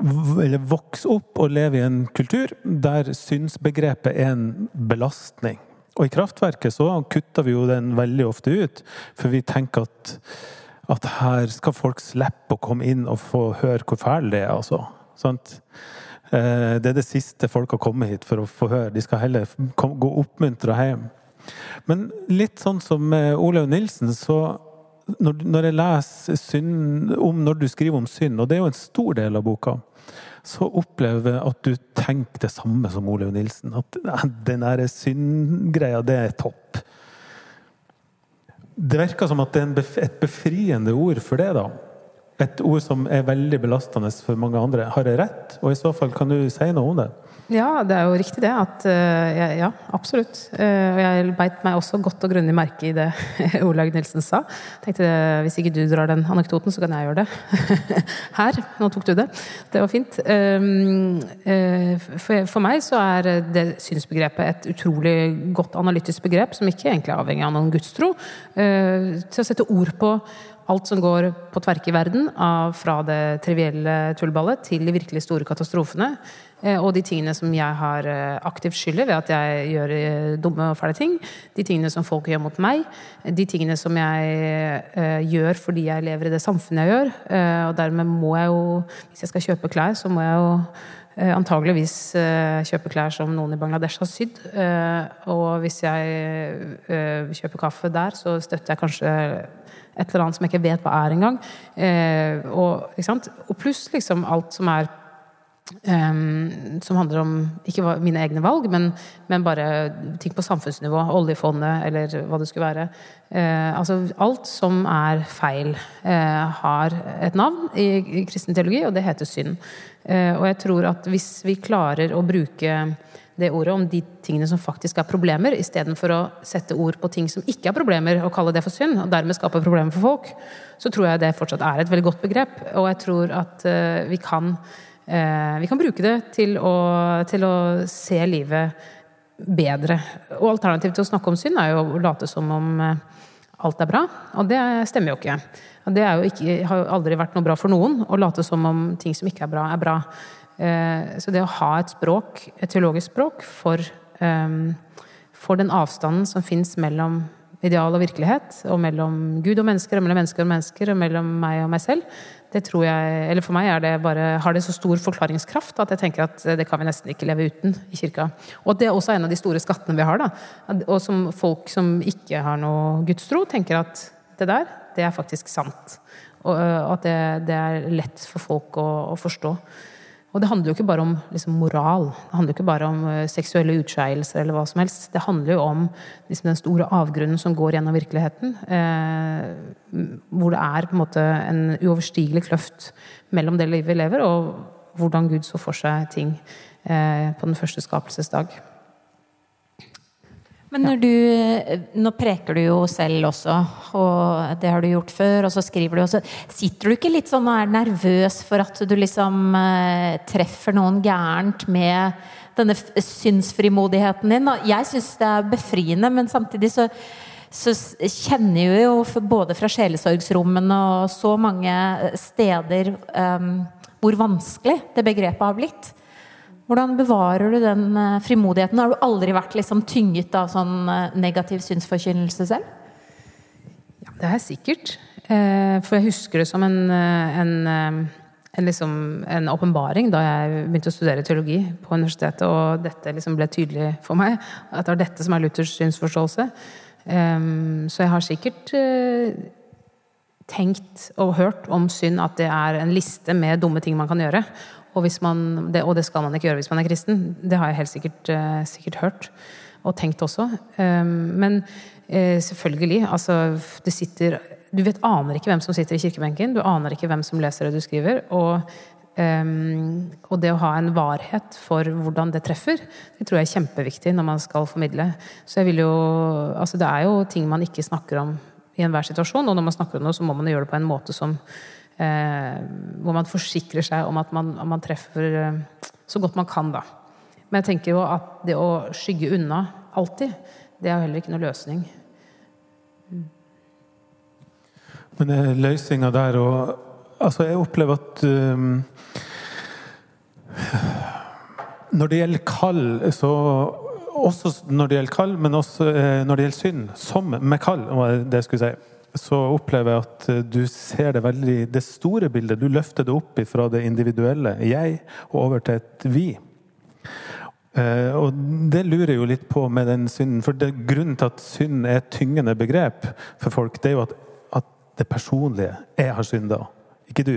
eller vokser opp og lever i en kultur der synsbegrepet er en belastning. Og i kraftverket så kutter vi jo den veldig ofte ut, for vi tenker at, at her skal folk slippe å komme inn og få høre hvor fæl det er, altså. Sant? Eh, det er det siste folk har kommet hit for å få høre. De skal heller gå oppmuntra hjem. Men litt sånn som Olaug Nilsen, så når, jeg leser synd, om når du skriver om synd, og det er jo en stor del av boka, så opplever jeg at du tenker det samme som Olaug Nilsen. At den der syndgreia, det er topp. Det virker som at det er et befriende ord for det, da et ord som er veldig belastende for mange andre. Har jeg rett? Og i så fall, kan du si noe om det? Ja, det er jo riktig det. At, uh, ja, absolutt. Uh, og jeg beit meg også godt og grundig merke i det [laughs] Olaug Nilsen sa. Tenkte Hvis ikke du drar den anekdoten, så kan jeg gjøre det. [laughs] Her. Nå tok du det. Det var fint. Uh, for, for, meg så er det synsbegrepet et utrolig godt analytisk begrep, som ikke egentlig er avhengig av noen gudstro. til å sette ord på alt som går på tverke i verden, fra det trivielle tullballet til de virkelig store katastrofene. Eh, og de tingene som jeg har eh, aktivt skylder ved at jeg gjør eh, dumme og fæle ting. De tingene som folk gjør mot meg. De tingene som jeg gjør fordi jeg lever i det samfunnet jeg gjør. Og dermed må jeg jo, hvis jeg skal kjøpe klær, så må jeg jo antageligvis kjøpe klær som noen i Bangladesh har sydd. Og hvis jeg kjøper kaffe der, så støtter jeg kanskje et eller annet som jeg ikke vet hva er engang. Og, og pluss liksom alt som er Um, som handler om ikke mine egne valg, men, men, bare ting på samfunnsnivå. Oljefondet, eller hva det skulle være. Uh, altså alt som er feil, uh, har et navn i, i, kristen teologi, og det heter synd. Uh, og jeg tror at hvis vi klarer å bruke det ordet om de tingene som faktisk er problemer, istedenfor å sette ord på ting som ikke er problemer, og kalle det for synd, og dermed skape problemer for folk, så tror jeg det fortsatt er et veldig godt begrep. Og jeg tror at vi kan Eh, vi kan bruke det til å, til å se livet bedre. Og alternativet til å snakke om synd er jo å late som om eh, alt er bra. Og det stemmer jo ikke. Det jo ikke, har jo aldri vært noe bra for noen å late som om ting som ikke er bra, er bra. Eh, så det å ha et språk, et teologisk språk, for, for den avstanden som fins mellom ideal og virkelighet, og mellom Gud og mennesker, og mellom mennesker og mennesker, og mellom meg og meg selv, det tror jeg, eller For meg det bare, har det så stor forklaringskraft at jeg tenker at det kan vi nesten ikke leve uten i kirka. Og det er også en av de store skattene vi har. da, Og som folk som ikke har noe gudstro, tenker at det der, det er faktisk sant. Og at det, det er lett for folk å, å forstå. Og det handler jo ikke bare om liksom, moral. Det handler jo ikke bare om uh, seksuelle utskeielser eller hva som helst. Det handler jo om liksom, den store avgrunnen som går gjennom virkeligheten. Eh, hvor det er på en måte en uoverstigelig kløft mellom det livet vi lever, og hvordan Gud så for seg ting eh, på den første skapelsesdag. Men når du Nå preker du jo selv også, og det har du gjort før, og så skriver du også Sitter du ikke litt sånn og er nervøs for at du liksom eh, treffer noen gærent med denne synsfrimodigheten din? Jeg syns det er befriende, men samtidig så så kjenner jeg jo både fra sjelesorgsrommene og så mange steder eh, hvor vanskelig det begrepet har blitt. Hvordan bevarer du den eh, frimodigheten? Har du aldri vært liksom tynget av sånn eh, negativ synsforkynnelse selv? Ja, det er sikkert. Eh, for jeg husker det som en, en, en, liksom, en åpenbaring da jeg begynte å studere teologi på universitetet, og dette liksom ble tydelig for meg. At det var dette som er Luthers synsforståelse. Så jeg har sikkert tenkt og hørt om synd at det er en liste med dumme ting man kan gjøre. Og, man, det, og, det, skal man ikke gjøre hvis man er kristen. Det har jeg helt sikkert, uh, sikkert hørt. Og tenkt også. Um, men uh, selvfølgelig, altså Det sitter Du vet, aner ikke hvem som sitter i kirkebenken. Du aner ikke hvem som leser det du skriver. Og, um, og det å ha en varhet for hvordan det treffer, det tror jeg er kjempeviktig når man skal formidle. Så jeg vil jo Altså, det er jo ting man ikke snakker om i enhver situasjon, og når man snakker om noe, så må man gjøre det på en måte som Eh, hvor man forsikrer seg om at man, man, treffer eh, så godt man kan, da. Men jeg tenker jo at det å skygge unna alltid, det er heller ikke noe løsning. Mm. Men er løsninga der og Altså, jeg opplever at um, Når det gjelder kall, så Også når det gjelder kall, men også når det gjelder synd, som med kall, var det jeg skulle si så opplever jeg at eh, du ser det veldig det store bildet. Du løfter det opp fra det individuelle jeg og over til et vi. Eh, og det lurer jeg jo litt på med den synden. For det, grunnen til at synd er et tyngende begrep for folk, det er jo at, at det personlige Jeg har synda. Ikke du,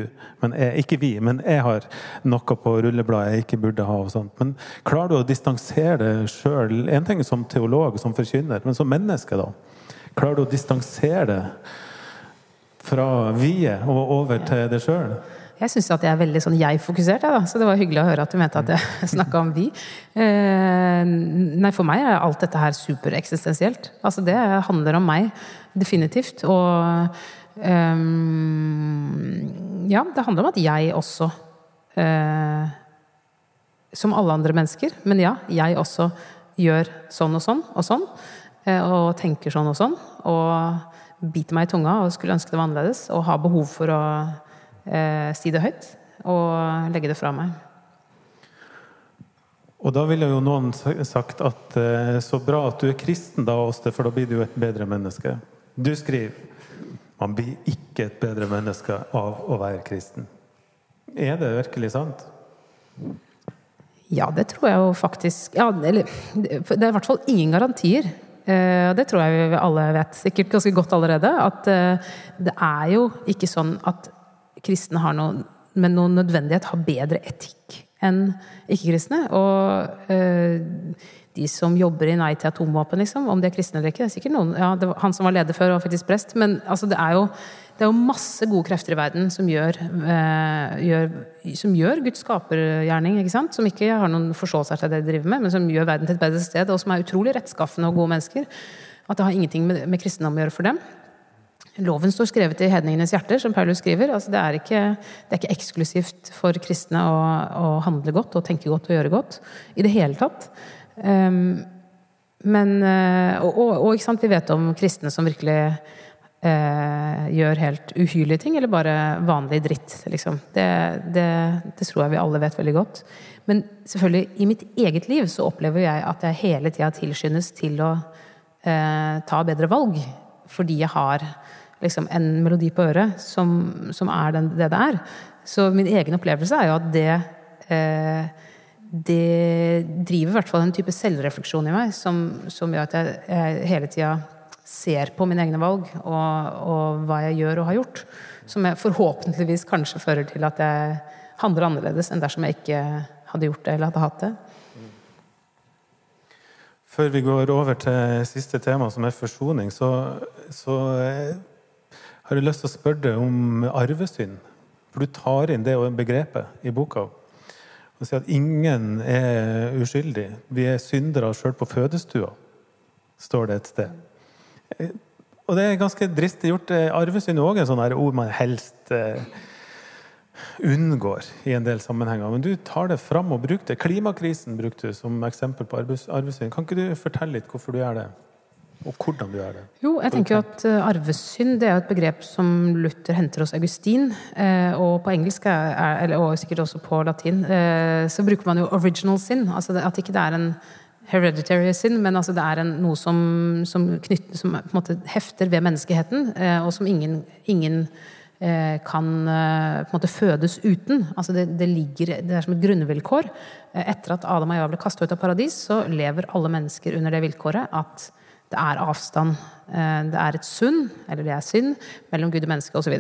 jeg, ikke vi, men jeg har noe på rullebladet jeg ikke burde ha. og sånt. Men klarer du å distansere det sjøl? En ting som teolog, som forkynner, men som menneske, da? Klarer du å distansere det fra vi-et og over til det sjøl? Jeg syns at jeg er veldig sånn jeg-fokusert, ja, så det var hyggelig å høre at du mente at jeg [laughs] snakka om vi. Eh, nei, for meg er alt dette her supereksistensielt. Altså, det handler om meg, definitivt. Og eh, ja, det handler om at jeg også eh, Som alle andre mennesker, men ja, jeg også gjør sånn og sånn og sånn. Eh, og tenker sånn og sånn. Og biter meg i tunga og skulle ønske det var annerledes. Og har behov for å eh, si det høyt og legge det fra meg. Og da ville jo noen sagt at eh, så bra at du er kristen, da, Åste, for da blir du et bedre menneske. Du skriver man blir ikke et bedre menneske av å være kristen. Er det virkelig sant? Ja, det tror jeg jo faktisk ja, eller, Det er i hvert fall ingen garantier. Eh, det tror jeg vi alle vet sikkert ganske godt allerede. At eh, det er jo ikke sånn at kristne har noe, med noen nødvendighet har bedre etikk enn ikke-kristne. Og eh, de som jobber i Nei til atomvåpen, liksom, om de er kristne eller ikke. Det er sikkert noen, ja, Han som var leder før, var faktisk prest. Men altså, det, er jo, det er jo masse gode krefter i verden som gjør, eh, gjør, som gjør Guds skapergjerning. ikke sant? Som ikke har noen forståelse av det de driver med, men som gjør verden til et bedre sted, og som er utrolig rettskaffende og gode mennesker. At det har ingenting med, med kristendom å gjøre for dem. Loven står skrevet i hedningenes hjerter, som Paulus skriver. Altså, det, er ikke, det, er ikke, eksklusivt for kristne å, å, handle godt og tenke godt og gjøre godt. I det hele tatt. Um, men, eh, og, og, og vi vet om kristne som virkelig eh, gjør helt uhyrlige ting, eller bare vanlig dritt. Liksom. Det, det, det, tror jeg vi alle vet veldig godt. Men selvfølgelig, i mitt eget liv så opplever jeg at jeg hele tida tilskyndes til å eh, ta bedre valg. Fordi jeg har liksom en melodi på øret som, som er den, det det er. Så min egen opplevelse er jo at det eh, det driver i hvert fall en type selvrefleksjon i meg som, som gjør at jeg, jeg hele tida ser på mine egne valg og, og, hva jeg gjør og har gjort. Som forhåpentligvis kanskje fører til at jeg handler annerledes enn dersom jeg ikke hadde gjort det eller hadde hatt det. Før vi går over til siste tema, som er forsoning, så, så eh, har jeg lyst til å spørre deg om arvesynd. For du tar inn det begrepet i boka. Og sier at ingen er uskyldig. Vi er syndere sjøl på fødestua, står det et sted. Og det er ganske dristig gjort. Arvesynd er òg en sånn ord man helst eh, unngår i en del sammenhenger. Men du tar det fram og bruker det. Klimakrisen brukte du som eksempel på arvesynd. Kan ikke du fortelle litt hvorfor du gjør det? Og hvordan du gjør det? Jo, jeg tenker jo at eh, arvesynd det er et begrep som Luther henter hos Augustin. Eh, og på engelsk, er, eller, og sikkert også på latin, eh, så bruker man jo 'original sin'. Altså at ikke det er en hereditary sin, men altså det er en, noe som, som, knytter, som på en måte hefter ved menneskeheten, og som ingen, ingen kan på en måte fødes uten. Altså det, det, ligger, det er som et grunnvilkår. Etter at Adam og Eva ble kastet ut av paradis, så lever alle mennesker under det vilkåret at det er avstand. Eh, det er et sunn, eller det er synd, mellom Gud og menneske osv.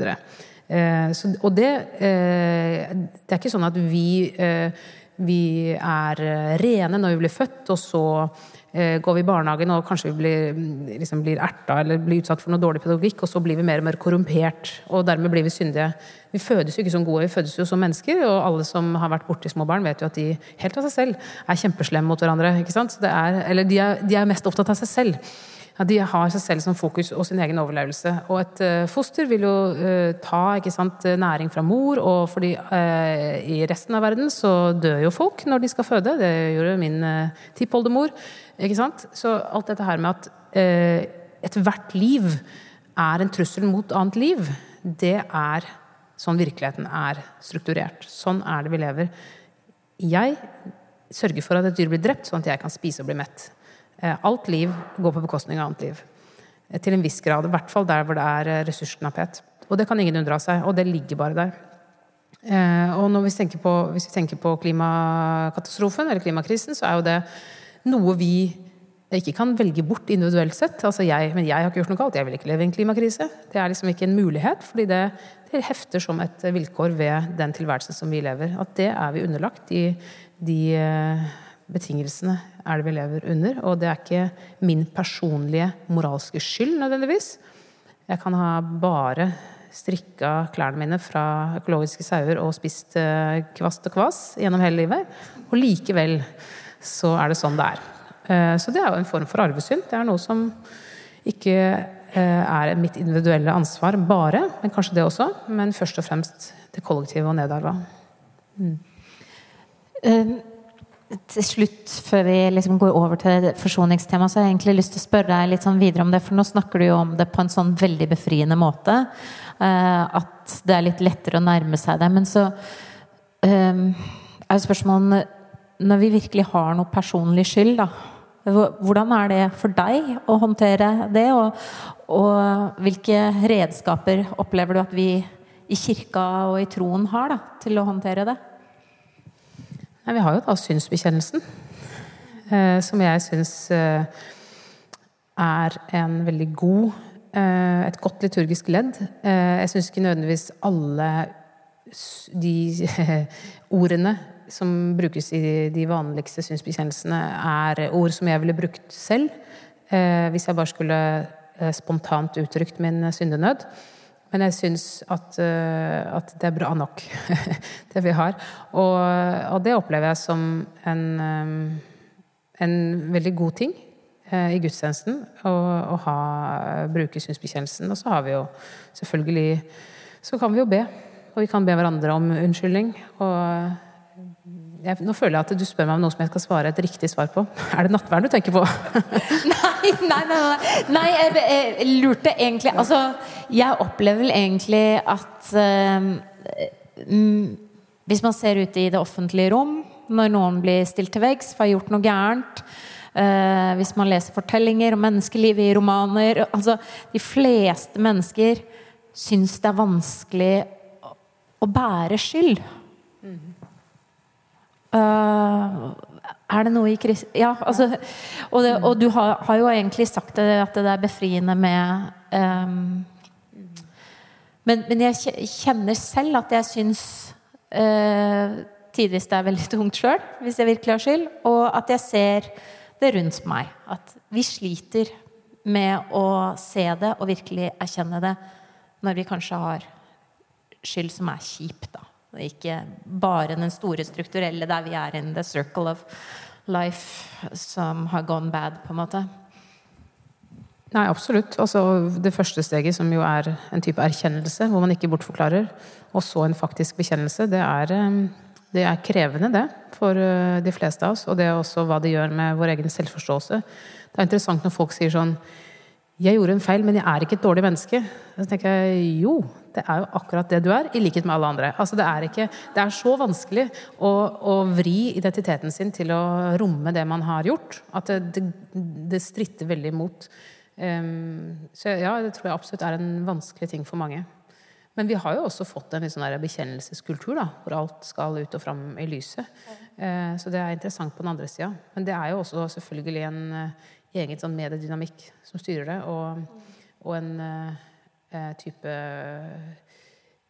Så, og det, eh, det er ikke sånn at vi, vi er rene når vi blir født, og så går vi i barnehagen og kanskje vi blir, liksom blir erta eller blir utsatt for noe dårlig pedagogikk, og så blir vi mer og mer korrumpert, og dermed blir vi syndige. Vi fødes jo ikke som gode, vi fødes jo som mennesker, og alle som har vært borti små barn, vet jo at de helt av seg selv er kjempeslemme mot hverandre. ikke sant? Er, eller de er, de er mest opptatt av seg selv. Ja, de har seg selv som fokus og sin egen overlevelse. Og et uh, foster vil jo uh, ta sant, næring fra mor, og fordi uh, i resten av verden så dør jo folk når de skal føde. Det gjorde min uh, tippoldemor. Ikke sant? Så alt dette her med at ethvert liv er en trussel mot annet liv, det er sånn virkeligheten er strukturert. Sånn er det vi lever. Jeg sørger for at et dyr blir drept, sånn at jeg kan spise og bli mett. Eh, alt liv går på bekostning av annet liv. Eh, til en viss grad. I hvert fall der hvor det er eh, ressursknapphet. Og det kan ingen unndra seg. Og det ligger bare der. Og når vi på, hvis vi tenker på klimakatastrofen eller klimakrisen, så er jo det noe vi ikke kan velge bort individuelt sett. Altså jeg, men jeg har ikke gjort noe galt. Jeg vil ikke leve i en klimakrise. Det er liksom ikke en mulighet, fordi det, det hefter som et vilkår ved den tilværelsen som vi lever. At det er vi underlagt. i de betingelsene er det vi lever under. Og det er ikke min personlige moralske skyld nødvendigvis. Jeg kan ha bare strikka klærne mine fra økologiske sauer og spist eh, kvast og kvas gjennom hele livet. Og likevel så er det sånn det er. Eh, så det er jo en form for arvesynd. Det er noe som ikke eh, er mitt individuelle ansvar bare, men kanskje det også. Men først og fremst det kollektive og nedarva. Mm. til slutt, før vi liksom går over til forsoningstemaet, så har jeg egentlig lyst til å spørre deg litt sånn videre om det. For nå snakker du jo om det på en sånn veldig befriende måte. At det er litt lettere å nærme seg det. Men så er jo spørsmålet Når vi virkelig har noe personlig skyld, da. Hvordan er det for deg å håndtere det? Og, og hvilke redskaper opplever du at vi i kirka og i troen har da, til å håndtere det? Nei, vi har jo da synsbekjennelsen, eh, som jeg syns eh, er en veldig god eh, Et godt liturgisk ledd. Eh, jeg syns ikke nødvendigvis alle de [laughs] ordene som brukes i de vanligste synsbekjennelsene, er ord som jeg ville brukt selv eh, hvis jeg bare skulle eh, spontant uttrykt min syndenød. Men jeg syns at, at, det er bra nok, [laughs] det vi har. Og, og, det opplever jeg som en, en veldig god ting i gudstjenesten. Å, bruke synsbekjennelsen. Og så har vi jo selvfølgelig Så kan vi jo be. Og vi kan be hverandre om unnskyldning. Og jeg, nå føler jeg at du spør meg om noe som jeg skal svare et riktig svar på. [laughs] Er det nattverden du tenker på? [laughs] nei, nei, nei, nei. jeg, jeg, lurte egentlig Altså, jeg opplever vel egentlig at um, Hvis man ser ut i det offentlige rom, når noen blir stilt til veggs for å ha gjort noe gærent uh, Hvis man leser fortellinger om menneskelivet i romaner altså, De fleste mennesker syns det er vanskelig å bære skyld. Uh, er det noe i krist... Ja, altså Og, det, og du har, har, jo egentlig sagt det, at det er befriende med um, men, men, jeg kjenner selv at jeg syns uh, tidvis det er veldig tungt sjøl, hvis jeg virkelig har skyld. Og at jeg ser det rundt meg. At vi sliter med å se det og virkelig erkjenne det når vi kanskje har skyld som er kjip, da. Ikke bare den store strukturelle der vi er in the circle of life som har gone bad, på en måte. Nei, absolutt. Altså, det første steget, som jo er en type erkjennelse, hvor man ikke bortforklarer, og så en faktisk bekjennelse, det er, eh, det er krevende, det, for eh, de fleste av oss. Og det er også hva det gjør med vår egen selvforståelse. Det er interessant når folk sier sånn 'Jeg gjorde en feil, men jeg er ikke et dårlig menneske'. Så tenker jeg jo, det er jo akkurat det du er, i likhet med alle andre. Altså, det, er ikke, det er så vanskelig å, å, vri identiteten sin til å romme det man har gjort, at det, det, det stritter veldig imot. Um, så ja, det tror jeg absolutt er en vanskelig ting for mange. Men vi har jo også fått en sånn bekjennelseskultur, da, hvor alt skal ut og fram i lyset. Uh, så det er interessant på den andre sida. Men det er jo også selvfølgelig en uh, egen sånn mediedynamikk som styrer det, og, og en Eh, type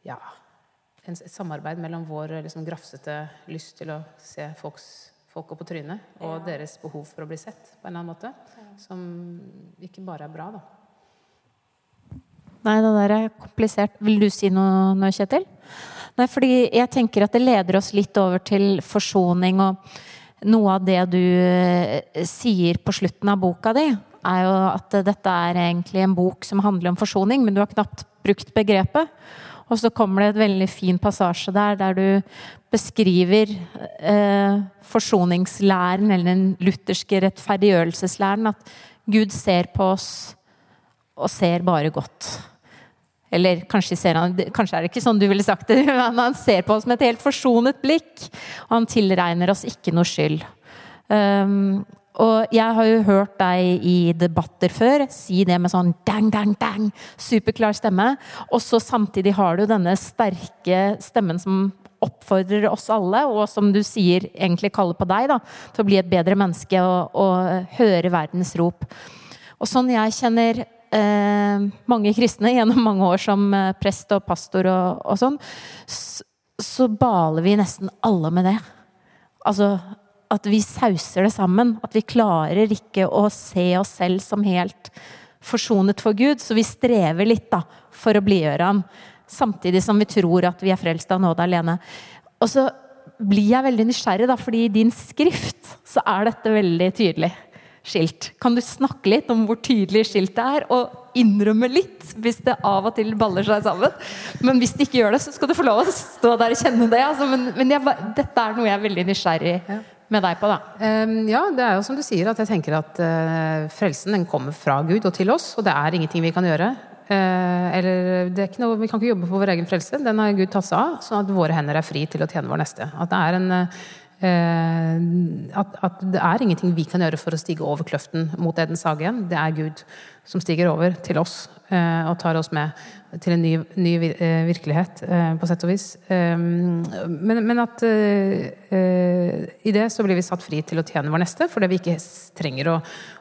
Ja, et samarbeid mellom vår liksom, grafsete lyst til å se folks, folka på trynet og ja. deres behov for å bli sett på en eller annen måte, ja. som ikke bare er bra, da. Nei, det der er komplisert. Vil du si noe, nå, Kjetil? Nei, fordi jeg tenker at det leder oss litt over til forsoning og noe av det du eh, sier på slutten av boka di, er jo at dette er egentlig en bok som handler om forsoning, men du har knapt brukt begrepet. Og så kommer det et veldig fin passasje der der du beskriver eh, forsoningslæren, eller den lutherske rettferdiggjørelseslæren, at Gud ser på oss og ser bare godt. Eller kanskje, han, kanskje, er det ikke sånn du ville sagt det, [laughs] men han ser på oss med et helt forsonet blikk. Og han tilregner oss ikke noe skyld. Um, og jeg har jo hørt deg i debatter før si det med sånn dang, dang, dang, superklar stemme. Og så samtidig har du denne sterke stemmen som oppfordrer oss alle, og som du sier egentlig kaller på deg, da, til å bli et bedre menneske og, og høre verdens rop. Og sånn jeg kjenner eh, mange kristne gjennom mange år som eh, prest og pastor og, og sånn, så, så baler vi nesten alle med det. Altså at vi sauser det sammen. At vi klarer ikke å se oss selv som helt forsonet for Gud. Så vi strever litt da, for å blidgjøre ham. Samtidig som vi tror at vi er frelst av nåde alene. Og så blir jeg veldig nysgjerrig, da, fordi i din skrift så er dette veldig tydelig skilt. Kan du snakke litt om hvor tydelig skilt det er, og innrømme litt hvis det av og til baller seg sammen? Men hvis det ikke gjør det, så skal du få lov å stå der og kjenne det. Altså. Men, men jeg, dette er noe jeg er veldig nysgjerrig med deg på, da. Ja, det er jo som du sier, at jeg tenker at uh, frelsen den kommer fra Gud og til oss, og det er ingenting vi kan gjøre. Uh, eller det er ikke noe, Vi kan ikke jobbe på vår egen frelse, den har Gud tatt seg av, sånn at våre hender er fri til å tjene vår neste. At det er en uh, at, at, det er ingenting vi kan gjøre for å stige over kløften mot Edens hage igjen. Det er Gud som stiger over til oss og tar oss med til en ny, ny virkelighet, på sett og vis. Men, men at i det så blir vi satt fri til å tjene vår neste, fordi vi ikke trenger å,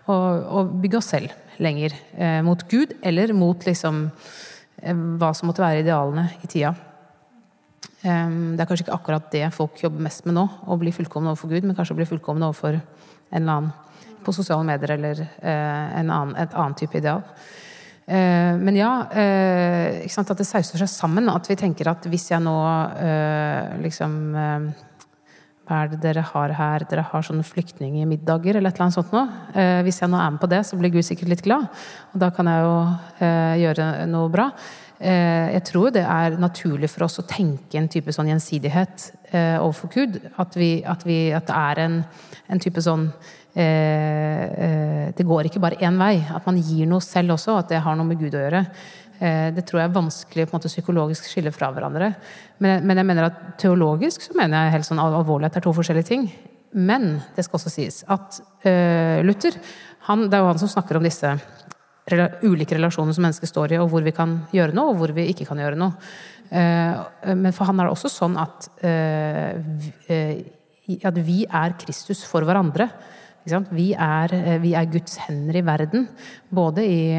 å, å bygge oss selv lenger mot Gud, eller mot liksom hva som måtte være idealene i tida. Det er kanskje ikke akkurat det folk jobber mest med nå, å bli fullkomne overfor Gud, men kanskje å bli fullkomne overfor en eller annen på sosiale medier eller eh, en annen, et annet type ideal. Eh, men ja, eh, at det sauser seg sammen. At vi tenker at hvis jeg nå liksom hva er det dere har her? Dere har sånne flyktningmiddager eller et eller annet sånt noe. hvis jeg nå er med på det, så blir Gud sikkert litt glad. Og da kan jeg jo gjøre noe bra. Jeg tror det er naturlig for oss å tenke en type sånn gjensidighet overfor Gud. At, vi, at, vi, at det er en, en type sånn Eh, eh, det går ikke bare én vei. At man gir noe selv også, at det har noe med Gud å gjøre. Eh, det tror jeg er vanskelig måte psykologisk skille fra hverandre. Men, men, jeg mener at teologisk så mener jeg helt sånn alvorlig at det er to forskjellige ting. Men det skal også sies at uh, Luther han, Det er jo han som snakker om disse ulike relasjoner som mennesker står i, og hvor vi kan gjøre noe, og hvor vi ikke kan gjøre noe. Uh, men for han er det også sånn at, uh, at vi er Kristus for hverandre. Vi er, eh, vi er, Guds hender i verden. Både i,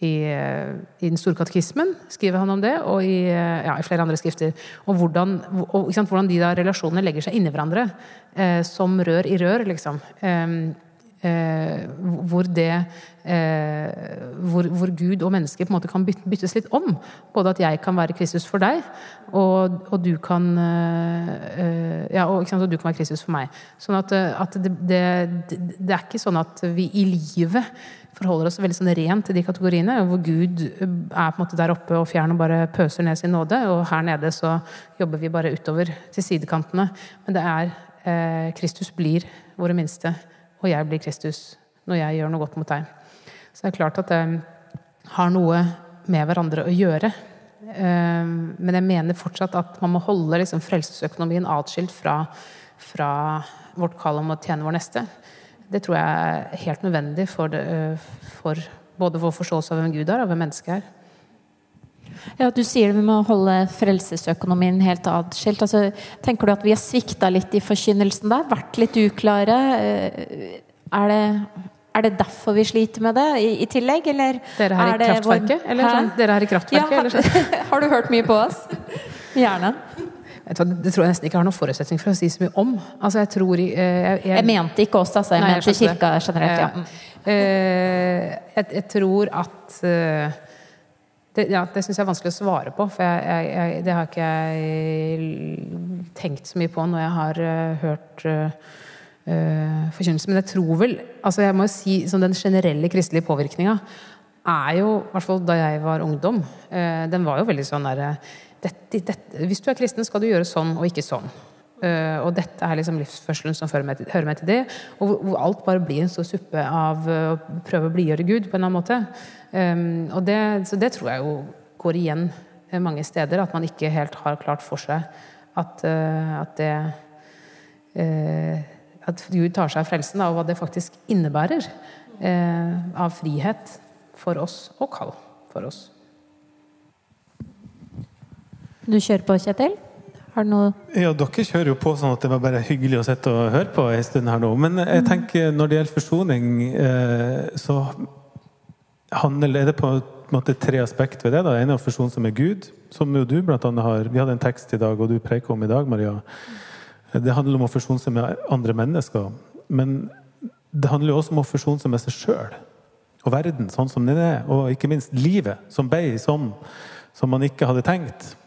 i, i Den store katekismen skriver han om det, og i, ja, i flere andre skrifter. Og hvordan, og, hvordan de da relasjonene legger seg inni hverandre. Eh, som rør i rør, liksom. Eh, Eh, hvor, det, eh, hvor, hvor, Gud og mennesket på en måte kan byttes litt om. Både at jeg kan være Kristus for deg, og, og du kan eh, ja, og, og, du kan være Kristus for meg. Sånn at, at det, det, det, er ikke sånn at vi i livet forholder oss veldig sånn rent til de kategoriene, hvor Gud er på en måte der oppe og fjern og bare pøser ned sin nåde, og her nede så jobber vi bare utover til sidekantene. Men det er eh, Kristus blir våre minste og jeg blir Kristus når jeg gjør noe godt mot deg. Så det er klart at det har noe med hverandre å gjøre. Ehm, men jeg mener fortsatt at man må holde liksom frelsesøkonomien atskilt fra, fra vårt kall om å tjene vår neste. Det tror jeg er helt nødvendig for, det, for både vår forståelse av hvem Gud er, og hvem mennesket er. Ja, Du sier vi må holde frelsesøkonomien helt adskilt. Altså, tenker du at vi har svikta litt i forkynnelsen der? Vært litt uklare? Eh, er det, er det derfor vi sliter med det i, i tillegg, eller Dere her i kraftverket? Vår... Eller sånn? Dere her i kraftverket? Ja, har, sånn? [laughs] har, du hørt mye på oss? Gjerne. Det tror jeg nesten ikke har noen forutsetning for å si så mye om. Altså, jeg, tror, jeg, jeg, jeg, mente ikke oss, altså. Jeg Nei, mente kirka generelt. Ja. Uh, jeg, tror at det, ja, det syns jeg er vanskelig å svare på, for jeg, jeg, det har ikke jeg tenkt så mye på når jeg har uh, hørt uh, forkynnelse. Men jeg tror vel altså Jeg må jo si sånn, den generelle kristelige påvirkninga er jo, i hvert fall da jeg var ungdom, uh, den var jo veldig sånn derre Hvis du er kristen, skal du gjøre sånn og ikke sånn. Uh, og dette er liksom livsførselen som hører med, til, hører meg til det. Og hvor, hvor, alt bare blir en stor suppe av uh, å prøve å blidgjøre Gud på en eller annen måte. Um, og det, så det tror jeg jo går igjen mange steder. At man ikke helt har klart for seg at, uh, at det At Gud tar seg av frelsen, og hva det faktisk innebærer av frihet for oss, og kall for oss. Du kjører på, Kjetil? Har du noe Ja, dere kjører jo på sånn at det var bare hyggelig å sitte og høre på en stund her nå. Men jeg mm. tenker når det gjelder forsoning, eh, så handler det på en måte tre aspekt ved det. Det ene er forsoning som er Gud, som jo du blant annet har Vi hadde en tekst i dag, og du preker om i dag, Maria. Det handler om å forsone seg med andre mennesker. Men det handler jo også om å forsone seg med seg sjøl og verden sånn som den er. Og ikke minst livet, som ble sånn som man ikke hadde tenkt.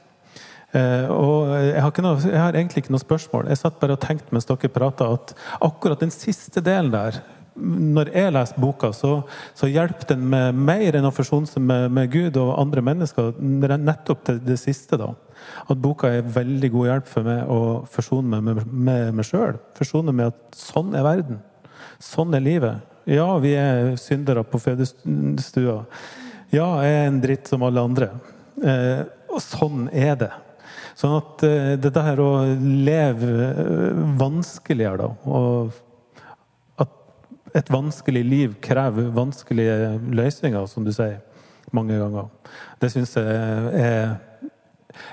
Uh, og jeg har, noe, jeg har, egentlig ikke noe spørsmål. Jeg satt bare og tenkte mens dere prata, at akkurat den siste delen der når jeg leser boka, så, så hjelper den med mer enn å forsone seg med, med, Gud og andre mennesker. Nettopp til det, siste, da. At boka er veldig god hjelp for meg å forsone meg med meg sjøl. Forsone med at sånn er verden. Sånn er livet. Ja, vi er syndere på fødestua. Ja, jeg er en dritt som alle andre. Eh, og sånn er det. Sånn at uh, dette her å leve eh, vanskeligere, da, og et vanskelig liv krever vanskelige løsninger, som du sier mange ganger. Det syns jeg er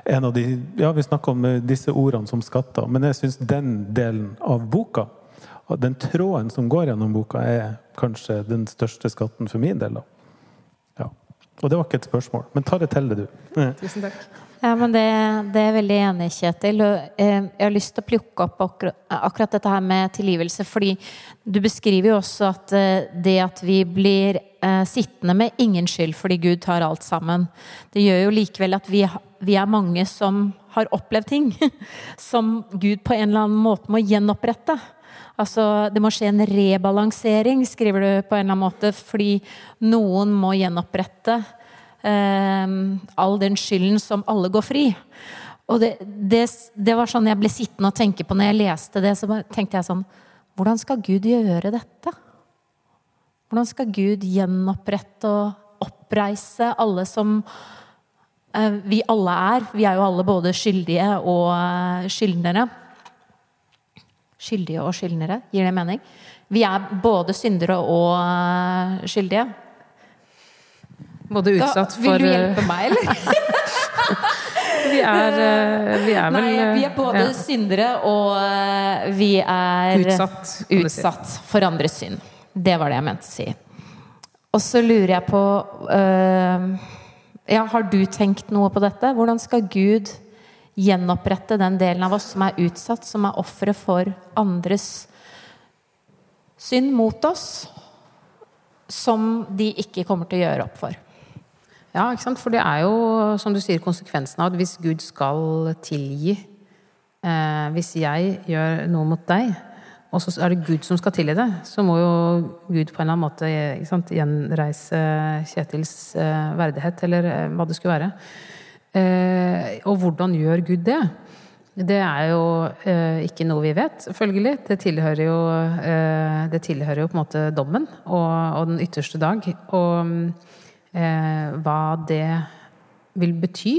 en av de Ja, vi snakker om disse ordene som skatter, men jeg syns den delen av boka, den tråden som går gjennom boka, er kanskje den største skatten for min del. Ja. Og det var ikke et spørsmål, men ta det til det, du. Tusen takk. Ja, men det, det, er jeg veldig enig i, Kjetil. Eh, jeg har lyst til å plukke opp akkurat dette her med tilgivelse. Fordi du beskriver jo også at eh, det at vi blir eh, sittende med ingen skyld fordi Gud tar alt sammen, det gjør jo likevel at vi, vi er mange som har opplevd ting [laughs] som Gud på en eller annen måte må gjenopprette. Altså, det må skje en rebalansering, skriver du på en eller annen måte, fordi noen må gjenopprette all den skylden som alle går fri. Og det, det, det, var sånn jeg ble sittende og tenke på når jeg leste det. Så tenkte jeg sånn Hvordan skal Gud gjøre dette? Hvordan skal Gud gjenopprette og oppreise alle som eh, vi alle er? Vi er jo alle både skyldige og eh, skyldnere. Skyldige og skyldnere, gir det mening? Vi er både syndere og eh, skyldige. Både utsatt for Vil du hjelpe meg, eller? [laughs] vi, er, eh, vi er vel Nei, vi er både ja. syndere og eh, vi er utsatt, utsatt for andres synd. Det var det jeg mente å si. Og så lurer jeg på øh, ja, Har du tenkt noe på dette? Hvordan skal Gud gjenopprette den delen av oss som er utsatt, som er ofre for andres synd mot oss? Som de ikke kommer til å gjøre opp for. Ja, ikke sant? for det er jo, som du sier, konsekvensen av at hvis Gud skal tilgi eh, Hvis jeg gjør noe mot deg, og så er det Gud som skal tilgi det, så må jo Gud på en eller annen måte sant, gjenreise Kjetils eh, verdighet, eller eh, hva det skulle være. Eh, og hvordan gjør Gud det? Det er jo eh, ikke noe vi vet, følgelig. Det tilhører jo, eh, det tilhører jo på en måte dommen og, og den ytterste dag. Og eh, hva det vil bety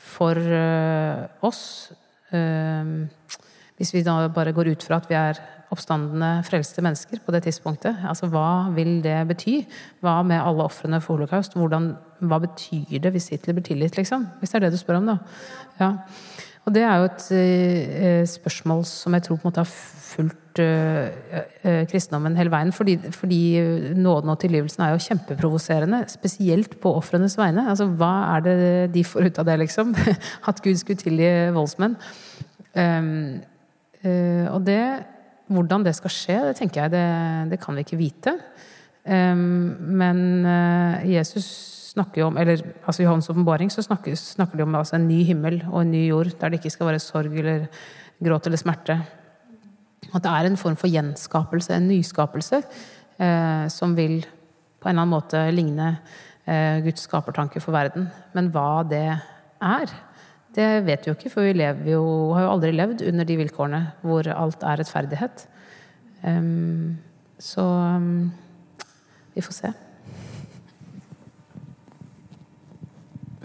for eh, oss. Eh, hvis vi da bare går ut fra at vi er oppstandende, frelste mennesker på det tidspunktet. Altså, hva vil det bety? Hva med alle ofrene for holocaust? Hvordan, hva betyr det hvis Hitler blir tilgitt, liksom? Hvis det er det du spør om, da. Ja. Og det er jo et eh, spørsmål som jeg tror på en måte har fulgt eh, eh, kristendommen hele veien. Fordi, fordi nåden og tilgivelsen er jo kjempeprovoserende, spesielt på ofrenes vegne. Altså, hva er det de får ut av det, liksom? [laughs] At Gud skulle tilgi voldsmenn. Um, uh, og det Hvordan det skal skje, det tenker jeg det, det kan vi ikke vite. Um, men uh, Jesus snakker jo om eller altså Johans åpenbaring snakker, snakker, de om altså, en ny himmel og en ny jord der det ikke skal være sorg eller gråt eller smerte. At det er en form for gjenskapelse, en nyskapelse, eh, som vil på en eller annen måte ligne eh, Guds skapertanke for verden. Men hva det er, det vet vi jo ikke, for vi jo, har jo aldri levd under de vilkårene hvor alt er rettferdighet. Um, så um, vi får se.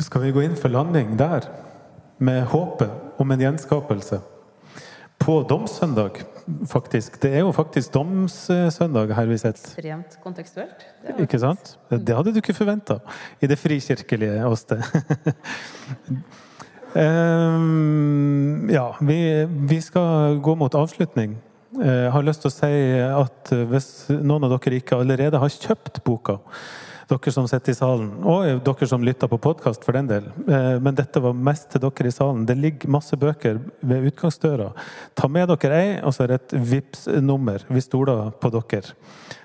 Skal vi gå inn for landing der, med håpet om en gjenskapelse? På domssøndag, faktisk. Det er jo faktisk domssøndag her vi sitter. Ekstremt kontekstuelt. Ikke sant? Det hadde du ikke forventa i det frikirkelige åsted. um, [laughs] ja, vi, vi, skal gå mot avslutning. Jeg har lyst til å si at hvis noen av dere ikke allerede har kjøpt boka dere som sitter i salen, og dere som lytter på podkast, for den del. Eh, men dette var mest til dere i salen. Det ligger masse bøker ved utgangsdøra. Ta med dere ei, og så er det et vips nummer Vi stoler på dere.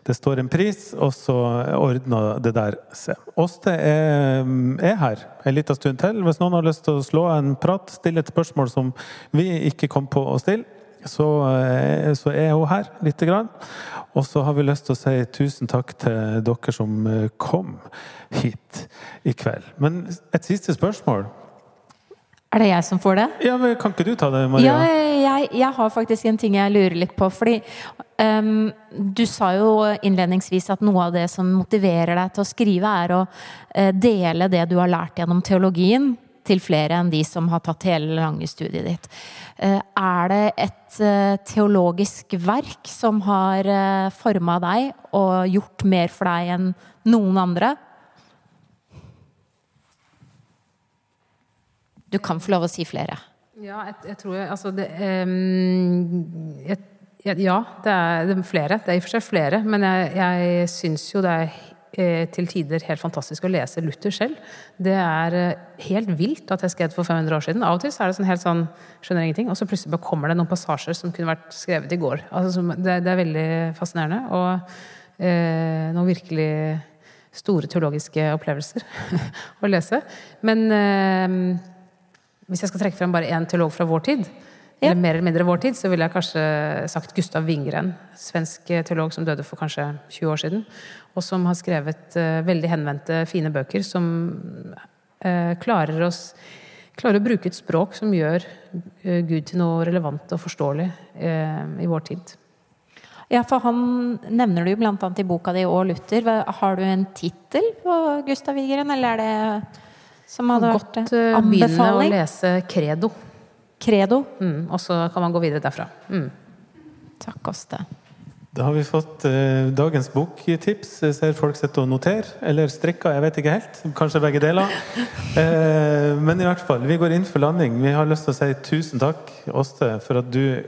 Det står en pris, og så ordner det der seg. Åste er, er her en liten stund til. Hvis noen har lyst til å slå en prat, stille et spørsmål som vi ikke kom på å stille, så, eh, så er hun her lite grann. Og så har vi lyst til å si tusen takk til dere som eh, kom hit i kveld. Men et siste spørsmål. Er det jeg som får det? Ja, men Kan ikke du ta det, Maria? Ja, jeg, jeg har faktisk en ting jeg lurer litt på. Fordi um, du sa jo innledningsvis at noe av det som motiverer deg til å skrive, er å uh, dele det du har lært gjennom teologien, til flere enn de som har tatt hele lange studiet ditt. Uh, er det et uh, teologisk verk som har uh, forma deg og gjort mer for deg enn noen andre? Du kan få lov å si flere. Ja, jeg, jeg tror jeg Altså, det um, jeg, Ja, det er, det er, flere. Det er i og for seg flere. Men jeg, jeg syns jo det er eh, til tider helt fantastisk å lese Luther selv. Det er eh, helt vilt at jeg skrev for 500 år siden. Av og til så er det sånn helt sånn skjønner ingenting, og så plutselig kommer det noen passasjer som kunne vært skrevet i går. Altså, det, er veldig fascinerende. Og eh, noen virkelig store teologiske opplevelser [laughs] å lese. Men eh, hvis jeg skal trekke frem bare én teolog fra vår tid. Eller mer eller mindre vår tid, så ville jeg kanskje sagt Gustav Wingren. Svensk teolog som døde for kanskje 20 år siden. Og som har skrevet uh, veldig henvendte, fine bøker som uh, klarer, oss, klarer å bruke et språk som gjør Gud til noe relevant og forståelig i vår tid. Ja, for han nevner du jo annet i boka di og Luther. Har du en tittel på Gustav Wigren, eller er det som hadde vært anbefaling? Godt begynne å lese Credo. Credo. Mm, og så kan man gå videre derfra. Mm. Takk, Åste. Da har vi fått eh, dagens boktips. Jeg ser folk sitter og noterer. Eller strikker, jeg vet ikke helt. Kanskje begge deler. [laughs] eh, men i hvert fall, vi går inn for landing. Vi har lyst til å si tusen takk, Åste, for at du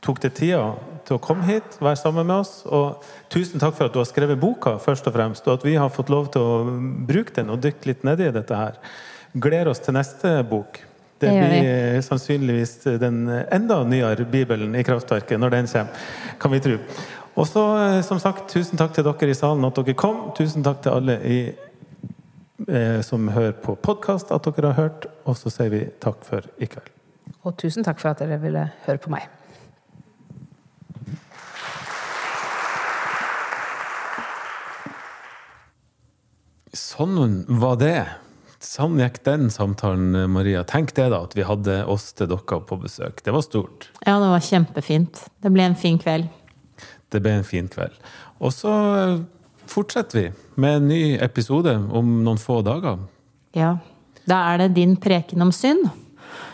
tok deg tida til å komme hit, være sammen med oss. Og tusen takk for at du har skrevet boka, først og fremst, og at vi har fått lov til å bruke den og dykke litt nedi dette her. Gleder oss til neste bok. Det, det blir sannsynligvis den enda nyere Bibelen i Kraftverket når den kommer, kan vi tro. Og så, eh, som sagt, tusen takk til dere i salen at dere kom. Tusen takk til alle i, eh, som hører på podkast, at dere har hørt. Og så sier vi takk for i kveld. Og tusen takk for at dere ville høre på meg. Sånn var det. Sånn gikk den samtalen, Maria. Tenk det, da, at vi hadde oss til dere på besøk. Det var stort. Ja, det var kjempefint. Det ble en fin kveld. Det ble en fin kveld. Og så fortsetter vi med en ny episode om noen få dager. Ja. Da er det din preken om synd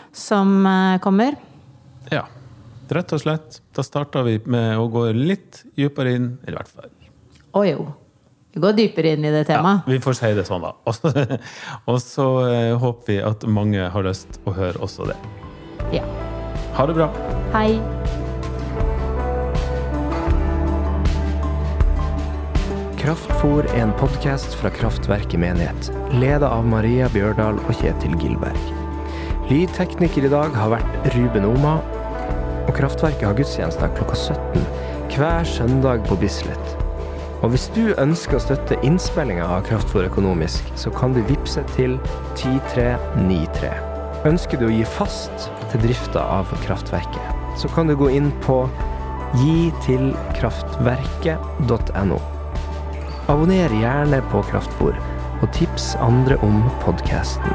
som eh, kommer. Ja. Rett og slett. Da starter vi med å gå litt dypere inn, i hvert fall. Å jo. Vi går dypere inn i det temaet. Ja, vi får si det sånn, da. [laughs] Og så eh, håper vi at mange har lyst å høre også det. Ja. Ha det bra. Hei. Kraftfor er en podkast fra Kraftverket menighet, leda av Maria Bjørdal og Kjetil Gilberg. Lydtekniker i dag har vært Ruben Oma, og Kraftverket har gudstjenester klokka 17 hver søndag på Bislett. Og hvis du ønsker å støtte innspillinga av Kraftfôr økonomisk, så kan du vippse til 10393. Ønsker du å gi fast til drifta av kraftverket, så kan du gå inn på gitilkraftverket.no. Abonner gjerne på Kraftfôr, og tips andre om podkasten.